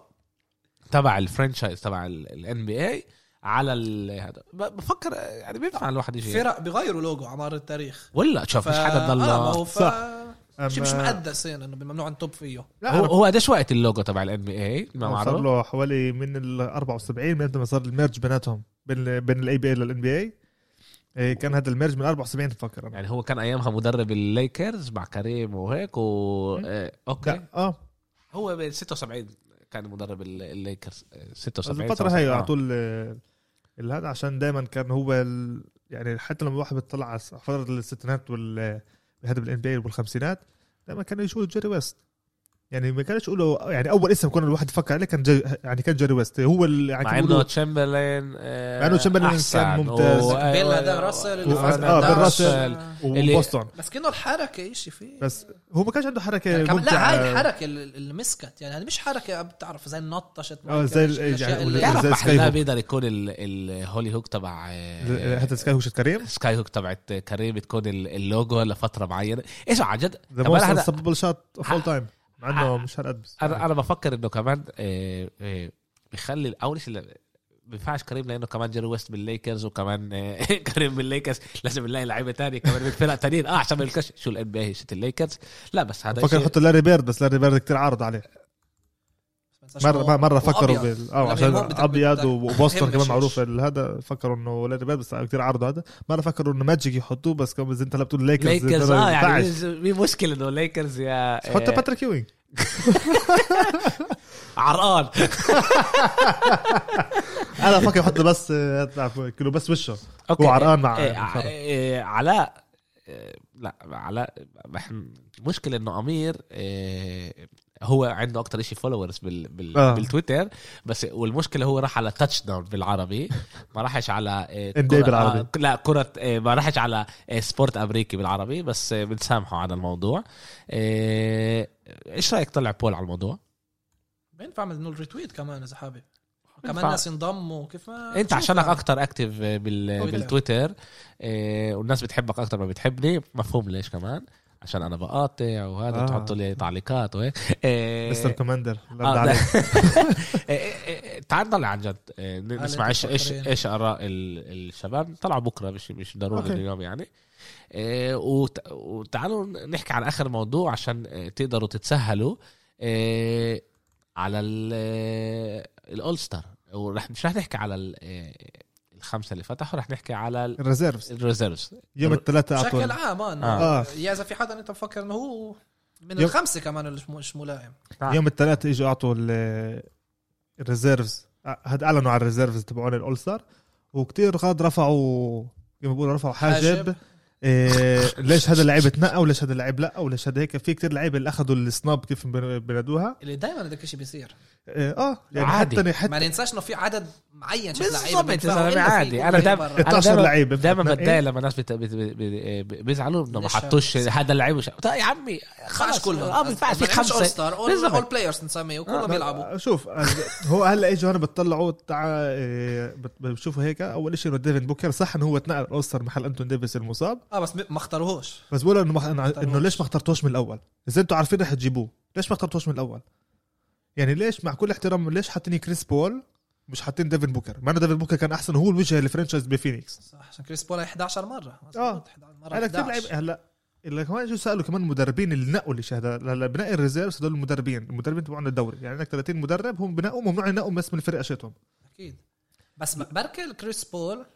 تبع ال franchise تبع ال NBA على ال- هذا. بفكر يعني بينفع الواحد يجي. فرق بيغيروا لوجو على مر التاريخ. ولا؟ شوف ف... مش حدا ضل آه ما *laughs* ف... صح. شيء مش مقدس يعني إنه ممنوع نطب فيه. لا هو أنا هو قديش وقت اللوجو تبع ال NBA ما صار معروف. له حوالي من ال 74 من لما صار ال merge بيناتهم بين بين ال ABA لل NBA كان هذا ال merge من 74 بفكر أنا. يعني هو كان أيامها مدرب الليكرز مع كريم وهيك و آه، okay. لا آه. هو ب 76 كان مدرب ال- الليكرز. آه، بس 76 الفترة هي 77. على طول آه، ال- هذا عشان دائما كان هو ال... يعني حتى لما الواحد بيطلع على فترة الستينات وال هذا بالان بي والخمسينات دائما كانوا يقولوا جيري ويست. يعني ما كانش يقولوا يعني أول اسم كنا الواحد يفكر عليه كان جي يعني كان جيري ويست. هو اللي يعني مع إنه تشامبرلين آه، مع إنه تشامبرلين كان ممتاز. بيل هذا راسل و- آه، بيل راسل. وبوسطن. بس كأنه الحركة شيء فيه بس هو ما كانش عنده حركة يعني كمان لا هاي الحركه اللي مسكت يعني هذه مش حركة بتعرف زي النطشت آه، زي يعني زي سكاي هوك. بيقدر يكون ال- الهولي هوك تبع آه، هذا سكاي هوش كريم؟ سكاي هوك تبعت كريم تكون ال- اللوجو لفترة معينة. إيش عن جد؟ ذا موست انسبل شوت اوف اول تايم مع إنه. مش هالقد بس. أنا أنا بفكر إنه كمان آه، آه، بيخلي اول شيء ما بينفعش كريم لأنه كمان جيري ويست بالليكرز وكمان آه، *laughs* كريم بالليكرز لازم نلاقي لعيبة تانية كمان من فرق تانيين. آه عشان ما شو الان بي شت الليكرز لا بس هذا فكر يحط لاري بيرد بس لاري بيرد كتير عارض عليه. مره مره فكروا. بال آه عشان أبيض وبوسطن كمان معروف. هذا فكروا إنه لاري بيرد بس كثير عرضوا هذا مرة فكروا إنه ماجيك يحطوه بس كمان زي أنت بتقول ليكرز ليكرز آه يعني. في مشكلة إنه ليكرز يا حط باتريك يوينج *laughs* عرقان *laughs* أنا فكر يحط بس آه، كيلو بس وشه أوكي هو عرقان مع إيه، الفرق. إيه، علاء إيه، لا علاء المشكلة إنه أمير إيه، هو عنده أكتر شيء فولورز بال بال آه. بالتويتر بس والمشكلة هو راح على تاتش داون بالعربي ما راحش على *laughs* NBA كرة- بالعربي. آه، لا كرة إيه، ما راحش على سبورت أمريكي بالعربي بس بنسامحه على الموضوع إيش رأيك طلع بول على الموضوع بينفع من انه الريتويت كمان اذا حابب كمان. ناس انضموا كيف ما أنت عشانك يعني. أكتر اكتف بال... تويتر. بالتويتر والناس بتحبك أكتر ما بتحبني مفهوم ليش كمان عشان أنا بقاطع وهذا آه. تحطوا لي تعليقات وهيك إيه مستر كوماندر آه،. *laughs* إيه، إيه، *laughs* تعال نطلع عن جد نسمع إيش إيش؟ إيش آراء ال- الشباب طلعوا بكرة مش مش ضروري. اليوم يعني إيه، وت- وتعالوا نحكي عن آخر موضوع عشان تقدروا تتسهلوا إيه، على ال All-Star ورح مش رح نحكي على الخمسة اللي فتحوا رح نحكي على ال reserves ال reserves يوم الثلاثاء اعطوا بشكل عام آه إنه آه. يا إذا في حدا أنت مفكر إنه هو من يوم- الخمسة كمان اللي مش- ملائم. يوم الثلاثاء إجوا اعطوا ال- ال reserves هاد أعلنوا على ال reserves تبعون ال All-Star وكتير غاد رفعوا كما بيقولوا رفعوا حاجب, حاجب. إيه ليش هذا اللعيب اتنقى وليش هذا اللعيب لا وليش هذا هيك في كتير لعيبة اللي أخذوا ال snub كيف بن- بنادوها اللي دائما هذاك الشيء بيصير إيه آه يعني عادي. حتى ما ننساش إنه في عدد معين بالضبط لعيبه يا عادي. برا. أنا 12 دايما- لعيب دائما. بتضايق لما الناس بت... بت... بت... بت... بيزعلوا إنه ما حطوش هذا؟ هذا اللعيب وش... طيب يا عمي خلص خلص كلهم آه بينفع في اول خمسة star بالضبط. all players نسميه وكلهم بيلعبوا آه، شوف آه، هو هلا إجوا هنا بتطلعوا بتشوفوا هيك أول شيء إنه ديفن بوكر صح إنه هو اتنقل ال All-Star محل أنتون ديفيس المصاب آه بس ما اختاروهوش. بس بقولوا إنه مخ... إنه. ليش ما اخترتوش من الأول؟ إذا أنتوا عارفين رح تجيبوه. ليش ما اخترتوش من الأول؟ يعني ليش مع كل احترام ليش حاطين كريس بول مش حاطين ديفن بوكر؟ مع إنه ديفن بوكر كان أحسن هو الوجه ال franchise بفينيكس صح عشان كريس بول 11 مرة. 11 مرة. هلا كثير 11. لعيب هلا اللي كمان شو سالوا كمان مدربين اللي نقوا الشيء هذا هلا بنقي ال reserves هدول المدربين. المدربين تبعون الدوري. يعني عندك 30 مدرب هم بنقوا ممنوع ينقوا بس من فرق أشيتهم. أكيد. بس بركي كريس بول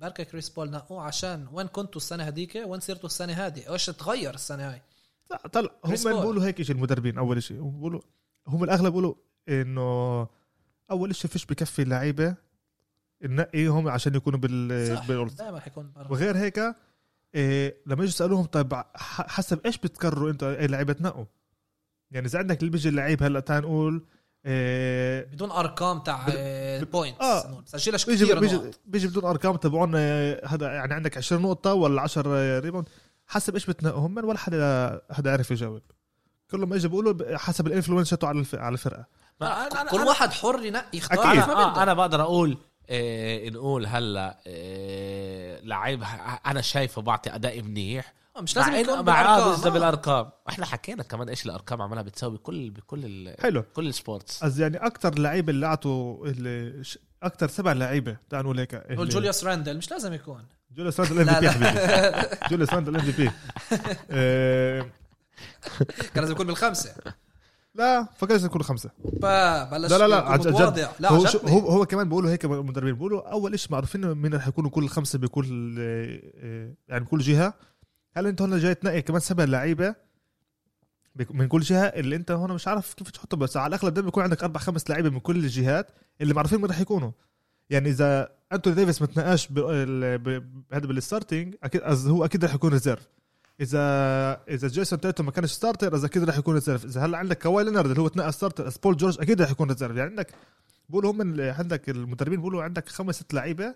بركي كريس بول نقوه عشان وين كنتوا السنة هذيك؟ وين صرتوا السنة هذه؟ إيش تغير السنة هاي؟ لا طلع هم. بيقولوا هيك شيء المدربين أول شيء هم بيقولوا هم الأغلب بيقولوا إنه أول شيء فيش بكفي لعيبه ننقيهم عشان يكونوا بال صح دائما حيكون برا وغير هيك إيه لما يجوا يسألوهم طيب حسب إيش بتقرروا أنتوا؟ أي لعيبة تنقوا؟ يعني إذا عندك اللي بيجي اللعيب هلأ تعال نقول إيه بدون أرقام تاع بد- ال points آه. سجلش بيجي كثير بيجي, نقط بيجي بدون أرقام تبعون آه، هذا يعني عندك 20 نقطة ولا 10 rebound حسب إيش بتنقوا هم ولا حدا حدا عرف يجاوب كلهم اجوا بيقولوا حسب ال influence على الف- على الفرقة ما أنا- أنا- كل أنا- واحد حر ينقي يختار أكيد. بده. أنا بقدر أقول إيه نقول هلا إيه لعيب أنا شايفه بعطي أداء منيح. آه، مش لازم يكون مع آه بالأرقام. بالأرقام. إحنا حكينا كمان إيش الأرقام عمالها بتساوي بكل بكل ال... حلو. كل ال sports. از يعني أكثر لعيبه اللي أعطوا اللي ش- أكثر سبع لعيبة تعال نقول هيك اللي- جوليوس راندل مش لازم يكون. جوليوس راندل MVP حبيبي. جوليوس راندل MVP. *laughs* كان لازم يكون بالخمسة. لا. فكرت يكونوا خمسة. با بلش لا لا لا يكون عج- جد متواضع. لا هو. هو هو كمان بيقولوا هيك مدربين بيقولوا أول شيء معروفين مين رح يكونوا كل خمسة بكل آه، يعني بكل جهة. هل انت هون جاي تنقي كمان سبع لعيبة من كل جهة؟ اللي أنت هون مش عارف كيف تحطهم بس على الأغلب دائما بيكون عندك أربع خمس لعيبة من كل الجهات اللي معروفين مين رح يكونوا. يعني إذا أنتوني ديفيس ما تنقاش هذا بال starting أكيد هو أكيد رح يكون reserve اذا إذا جيسون تيتوم ما كانش starter إذا أكيد رح يكون reserve إذا هلا عندك كواي لينارد اللي هو تنقى starter بول جورج أكيد رح يكون reserve يعني عندك بقولوا هم عندك المدربين بيقولوا عندك خمس ست لعيبة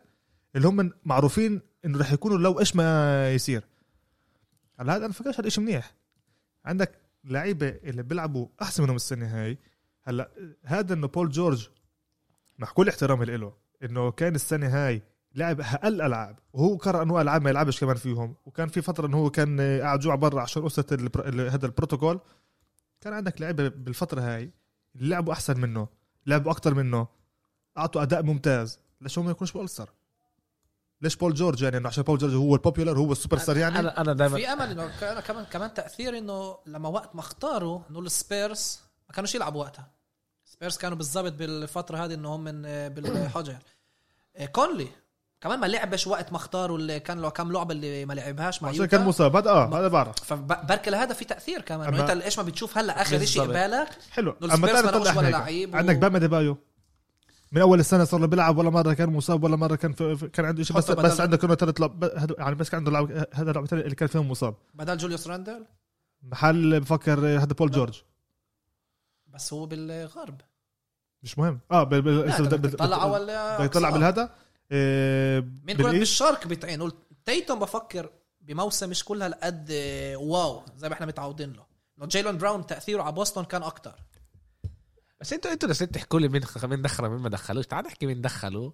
اللي هم معروفين إنه رح يكونوا لو إيش ما يصير. هلا هذا أنا فكرش هذا شيء منيح. عندك لعيبة اللي بيلعبوا أحسن منهم السنة هاي. هلا هذا إنه بول جورج مع كل احترامي له إنه كان السنة هاي لعب أقل ألعاب وهو قرر أنواع ألعاب ما يلعبش كمان فيهم. وكان في فترة انه هو كان قاعد جوع برا عشان قصه هذا البروتوكول كان عندك لعيبة بالفترة هاي اللي لعبوا أحسن منه لعبوا أكتر منه أعطوا أداء ممتاز. ليش هو ما يكونش بال All-Star ليش بول جورج يعني؟ إنه عشان بول جورج هو ال popular هو السوبر ستار يعني؟ أنا أنا دائما في أمل إنه كمان كمان تأثير إنه لما وقت ما اختاروا إنه السبيرز ما كانوش يلعبوا وقتها. سبيرز كانوا بالضبط بالفترة هذه إنه هم من بالحجر. إيه، كونلي. كمان ما لعبش وقت ما اختاروا اللي كان له كم لعبة اللي ما لعبهاش مع عشان. كان مصاب هذا آه هذا بعرف. فبركي لهذا في تأثير كمان. انه انت إيش ما بتشوف هلأ آخر شيء. قبالك؟ حلو. أما نقص ولا لعيب. عندك باما ديبايو من أول السنة صار له بيلعب ولا مرة كان مصاب ولا مرة كان في كان عنده شيء بس بس عنده كانوا ثلاث لعب يعني بس كان عنده لعب هذا لعبتين اللي كان فيهم مصاب. بدل جوليوس راندل؟ محل بفكر هذا بول جورج. بس هو بالغرب. مش مهم. آه بال بال لا، بال- بدك بال- تطلع بال- أول بدك تطلع بالهذا آه، مين كنت بال East. بالشرق بتعين قلت تيتوم بفكر بموسم مش كلها هالقد wow زي ما إحنا متعودين له. إنه جيلن براون تأثيره على بوسطن كان أكتر. بس أنتوا أنتوا لسه تحكوا لي مين مين دخلوا مين ما دخلوش. تعال نحكي مين دخلوا.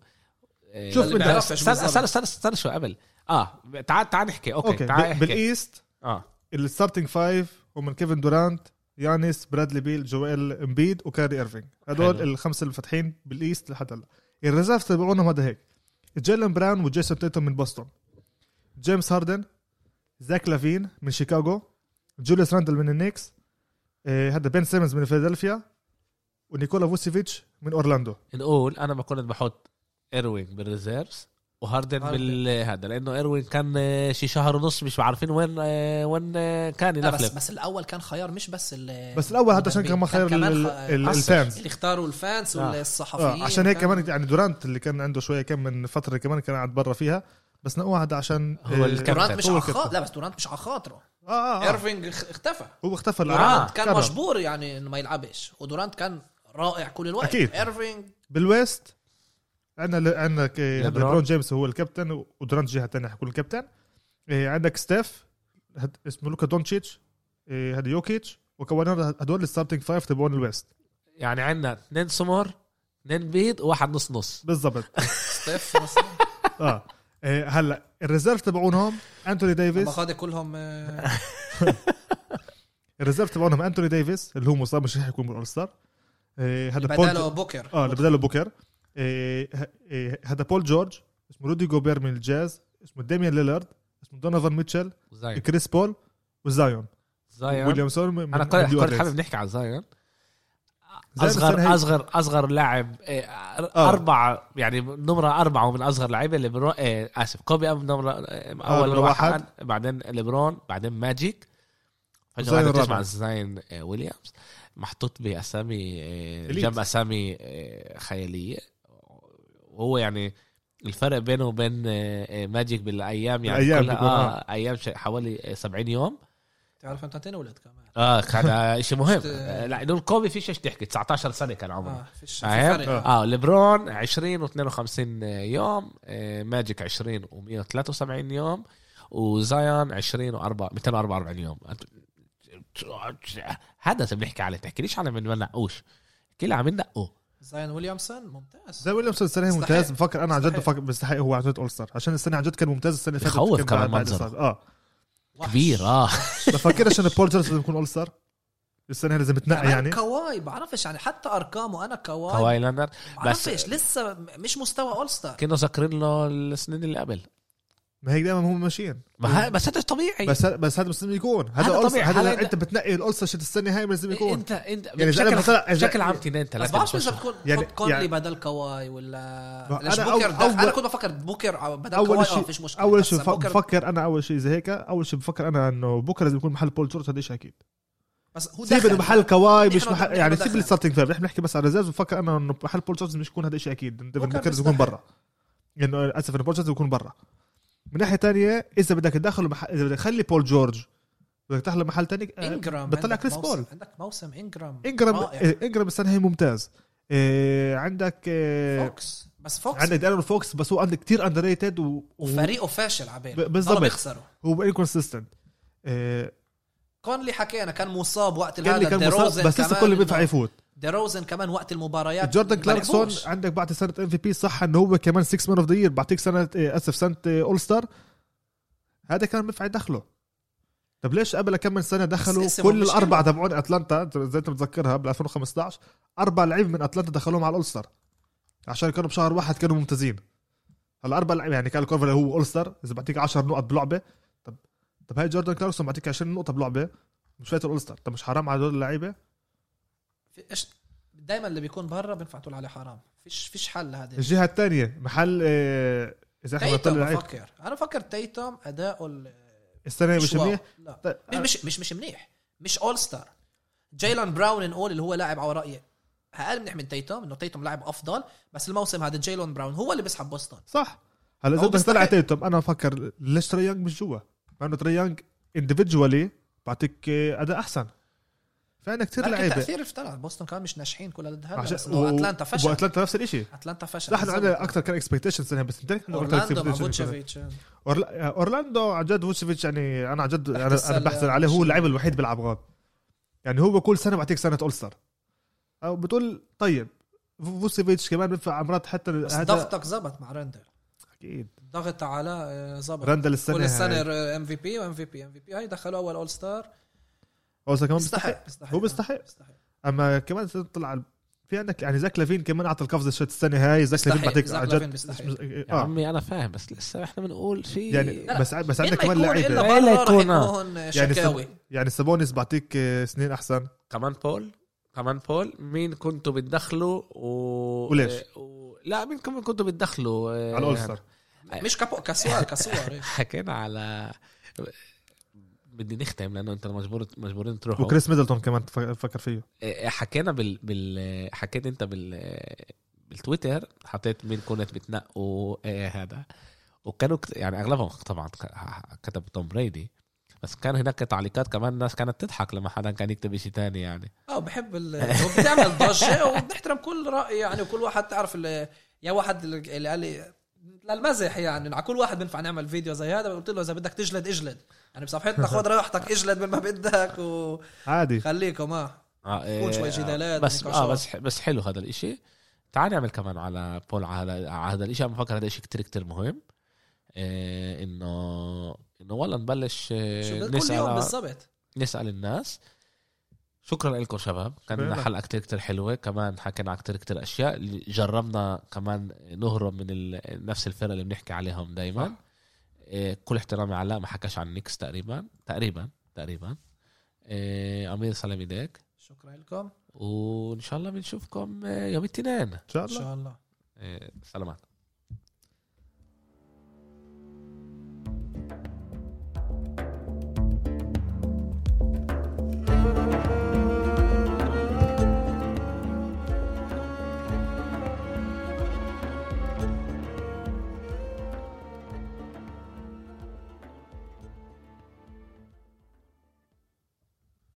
إيه، شوف بيعرفش استنى. استنى استنى استنى شو قبل. آه تعال تعال نحكي. okay, okay تعال احكي بال East آه. ال starting five هم كيفن دورانت يانيس برادلي بيل جويل إمبيد وكاري إيرفينج. هدول. الخمسة اللي فاتحين بال East لحد هلا. ال reserve تبعونهم هذا هيك. جيلن براون وجيسون تيتوم من بوسطن جيمس هاردن زاك لافين من شيكاغو جوليوس راندل من النيكس آه، هذا بن سيمنز من فيلادلفيا ونيكولا فوسيفيتش من اورلاندو نقول أنا ما كنت بحط ايروين بال reserves وهاردن هاردن. بالهذا لأنه إيروين كان آه، شي شهر ونص مش عارفين وين آه، وين آه، كان لا بس يلفلف بس الأول كان خيار مش بس ال بس الأول هذا عشان كان خير كمان ال- خ- ال- حسن. ال fans اللي اختاروا ال fans آه. والصحفيين آه عشان هيك وكان- كمان يعني دورانت اللي كان عنده شوية كم من فترة كمان كان قاعد برا فيها بس نقوه هذا عشان هو. دورانت مش على الكابتن. خاطر لا بس دورانت مش على خاطره آه آه, آه. ايرفينج اخ- اختفى هو اختفى دورانت كان. مجبور يعني إنه ما يلعبش ودورانت كان رائع كل الوقت أكيد. ايرفينج بال West عندنا عندك هذا ليبرون. جيمس هو الكابتن ودورانت جهه ثانية حيكون الكابتن. آه، عندك ستيف هد- اسمه لوكا دونتشيتش هذا يوكيتش وكمان هدول ال starting five تبعون ال West يعني عندنا اثنين سمر اثنين بيض وواحد نص نص. بالضبط. *laughs* ستيف مثلا؟ آه. آه، هلا ال reserve تبعونهم انتوني ديفيس خاض كلهم آه، *laughs* ال reserve تبعونهم انتوني ديفيس اللي هو مصاب مش رح يكون بال All-Star هذا بداله بوكر. آه اللي بداله بوكر. هذا بول جورج اسمه رودي جوبير من الجاز اسمه ديميان ليلارد اسمه دونيفان ميتشل زاين كريس بول وزايون زاين ويليامسون نيو أورلينز. حابب نحكي عن السنة اصغر اصغر أصغر لاعب إيه، آه. أربعة يعني نمرة أربعة من أصغر لعيبة ليبرون إيه، آسف كوبي أب نمره إيه، أول واحد, واحد. بعدين ليبرون بعدين ماجيك فجأة تسمع الرابع. زاين إيه، ويليامز محطوط بأسامي إيه،. جنب أسامي إيه، خيالية وهو يعني الفرق بينه وبين إيه، إيه، ماجيك بالأيام يعني بالأيام كلها آه أيام حوالي 70 يوم. تعرف أنت تنولد كمان. آه كان شيء مهم آه، لا انه كوبي فيش إيش تحكي 19 سنة كان عمره. آه فيش؟ فرق. آه. ليبرون 20 و52 يوم آه ماجيك 20 و173 يوم وزايان 20 و4 244 يوم. هذا اللي بنحكي عليه تحكيليش على من ما نقوش؟ لي عم نقوا زاين ويليامسون ممتاز. زي ويليامسون السنة هي. ممتاز بفكر أنا عن جد. بفكر بيستحق. هو عن جد All-Star عشان السنة عن جد كان ممتاز. السنة اللي فاتت بخوف كان كمان. الإصابة. آه. كبير آه. *laughs* بفكرش انه بول جورج لازم يكون All-Star السنة هي لازم كمان يعني. كواي بعرفش يعني حتى أرقامه أنا كواي كواي لينارد بس بعرفش لسه مش مستوى All-Star كنا ذاكرين له السنين اللي قبل. ما هيك دائما هم ماشيين ما بس هذا طبيعي بس بس هذا لازم يكون هذا أول طبيعي. هذا أنت بتنقي ستار شت السنة هاي لازم يكون انت إنت يعني بشكل, إذا- بشكل عام تنين بس ثلاثة بعرفش اذا. بتكون يعني- يعني كونلي يعني- بدل كواي ولا ما ليش أنا بوكر أول- أنا أول- كنت بفكر بوكر بدل أول كواي آه شيء فيش مشكلة أول بس شيء بف- بوكر بفكر أنا أول شيء زي هيك أول شيء بفكر أنا إنه بكره لازم يكون محل بول جورج هذا شيء أكيد بس هو سيب. إنه محل كواي مش محل يعني. سيب الستارتنج five نحن بنحكي بس على reserve بفكر أنا إنه محل بول جورج مش يكون هذا شيء أكيد ديفن بوكر بوكر لازم يكون. برا انه أسف إنه بول جورج يكون برا من ناحية تانية إذا بدك تدخله محل إذا بدك تخلي بول جورج بدك تدخله محل تاني آه، انجرام بتطلع عندك كريس موسم- بول. عندك موسم انجرام انجرام رائع. إيه، انجرام السنة هي ممتاز. إيه، عندك إيه، فوكس بس فوكس عندك ديارون فوكس بس هو عندك كتير underrated وفريقه فاشل ب- بالضبط. بيخسروا وهو inconsistent كونلي حكينا كان مصاب وقت اللي كان مصاب بس لسه كل بينفع يفوت. ديروزن كمان وقت المباريات جوردن كلاركسون. عندك بعد سنة MVP صح انه هو كمان 6 man of the year بعطيك سنة إيه، أسف سنة All-Star هذا كان بينفع يدخله طب ليش قبل كم من سنة دخلوا كل الأربعة. تبعون أتلانتا؟ زي أنت متذكرها بال 2015 أربع لعيبه من أتلانتا دخلوهم على ال All-Star عشان كانوا بشهر واحد كانوا ممتازين. هلا أربع لعيبه يعني كان كورفر هو All-Star إذا بعطيك 10 نقط بلعبة طب طب هاي جوردن كلاركسون بعطيك 20 نقطة بلعبة مش فايت ال All-Star طب مش حرام على هدول اللعيبة؟ دائما اللي بيكون برا بينفع تقول عليه حرام. فيش فيش حل لهذا الجهة الثانية محل آه، إذا إحنا بنطلع بفكر أنا بفكر تيتوم اداؤه ال- السنة مش. منيح؟ لا. طيب، مش مش مش منيح. مش All-Star جايلان براون نقول اللي هو لاعب على رأيي أقل منيح من تيتوم إنه تيتوم لاعب أفضل بس الموسم هذا جايلون براون هو اللي بيسحب بوسطن. صح. هلا إذا بدك تطلع. تيتوم أنا بفكر ليش تري مش جوا. مع إنه تري يانج individually بعطيك آه، أداء أحسن. فعندك كثير لعيبة. تأثير افترى بوسطن كمان مش ناجحين كل ضد عشان- بس إنه أتلانتا فشل. وأتلانتا نفس الشيء أتلانتا فشل. نحن عندنا. أكثر كان expectation سنه بس انت أورلاندو. فوتشيفيتش. أورلاندو عن جد فوتشيفيتش يعني أنا عن جد أنا, بحزن عليه هو. اللاعب الوحيد بيلعب غاد يعني هو كل سنة بعطيك سنة All-Star أو بتقول طيب فوسيفيتش كمان بينفع مرات حتى بس هذا ضغطك زبط مع رندل. أكيد. الضغط على آه، زبط. رندل السنة كل السنة. ام في بي وام في بي ام في بي هاي دخلوا أول اول ستار اوسا كمان بيستحق. بيستحق هو بيستحق. بيستحق أما كمان تطلع في عندك يعني زاك لافين كمان أعطى القفزة شت السنة هاي زاك لافين. بعطيك زاك عن لافين جد بيستحق. يا آه. عمي أنا فاهم بس لسه إحنا بنقول في يعني لا، بس بس مين عندك؟ ما كمان لعيبه رح يكون، آه. يكون يعني شكاوي. يعني سابونيس بعطيك آه، سنين أحسن. كمان بول؟ كمان بول؟ مين كنتوا بتدخلوا و... وليش؟ و... لا مين كمان كنتوا بتدخلوا؟ آه، على الاولستر مش كابو كسوار كسوار *laughs* حكينا على بدي نختم لأنه أنت مجبور مجبورين تروحوا. وكريس ميدلتون كمان فكر فيه. إيه، حكينا بال, بال... حكيت أنت بال بالتويتر حطيت مين كنت بتنقوا إيه هذا. وكانوا كت... يعني أغلبهم طبعا كتب توم بريدي. بس كان هناك تعليقات كمان الناس كانت تضحك لما حدا كان يكتب شيء تاني يعني. آه بحب ال... *laughs* هو بتعمل ضجة وبنحترم كل رأي يعني وكل واحد تعرف اللي... يا واحد اللي اللي قال لي للمزح يعني على كل واحد بينفع نعمل فيديو زي هذا قلت له إذا بدك تجلد اجلد. يعني بصفحتنا خذ *laughs* راحتك اجلد من ما بدك عادي. وخليكم آه. إيه، يكون شوي جدالات بس آه. بس بس حلو هذا الإشي. تعال نعمل كمان على بول على على هذا الإشي. أنا بفكر هذا الاشي كتير كتير مهم. إيه إنه إنه والله نبلش شو كل يوم نسال بالضبط. نسأل الناس. شكرا لكم شباب. كان لنا. حلقة كتير كتير حلوة. كمان حكينا على كتير كتير أشياء. جربنا كمان نهرب من ال... نفس الفرق اللي بنحكي عليهم دائما كل احترامي علاء ما حكاش عن نيكس تقريبا. تقريبا تقريبا. إيه أمير سلام إيديك. شكرا لكم. وإن شاء الله بنشوفكم آه، يوم الاثنين. إن شاء إن الله شاء الله. إيه، سلامات.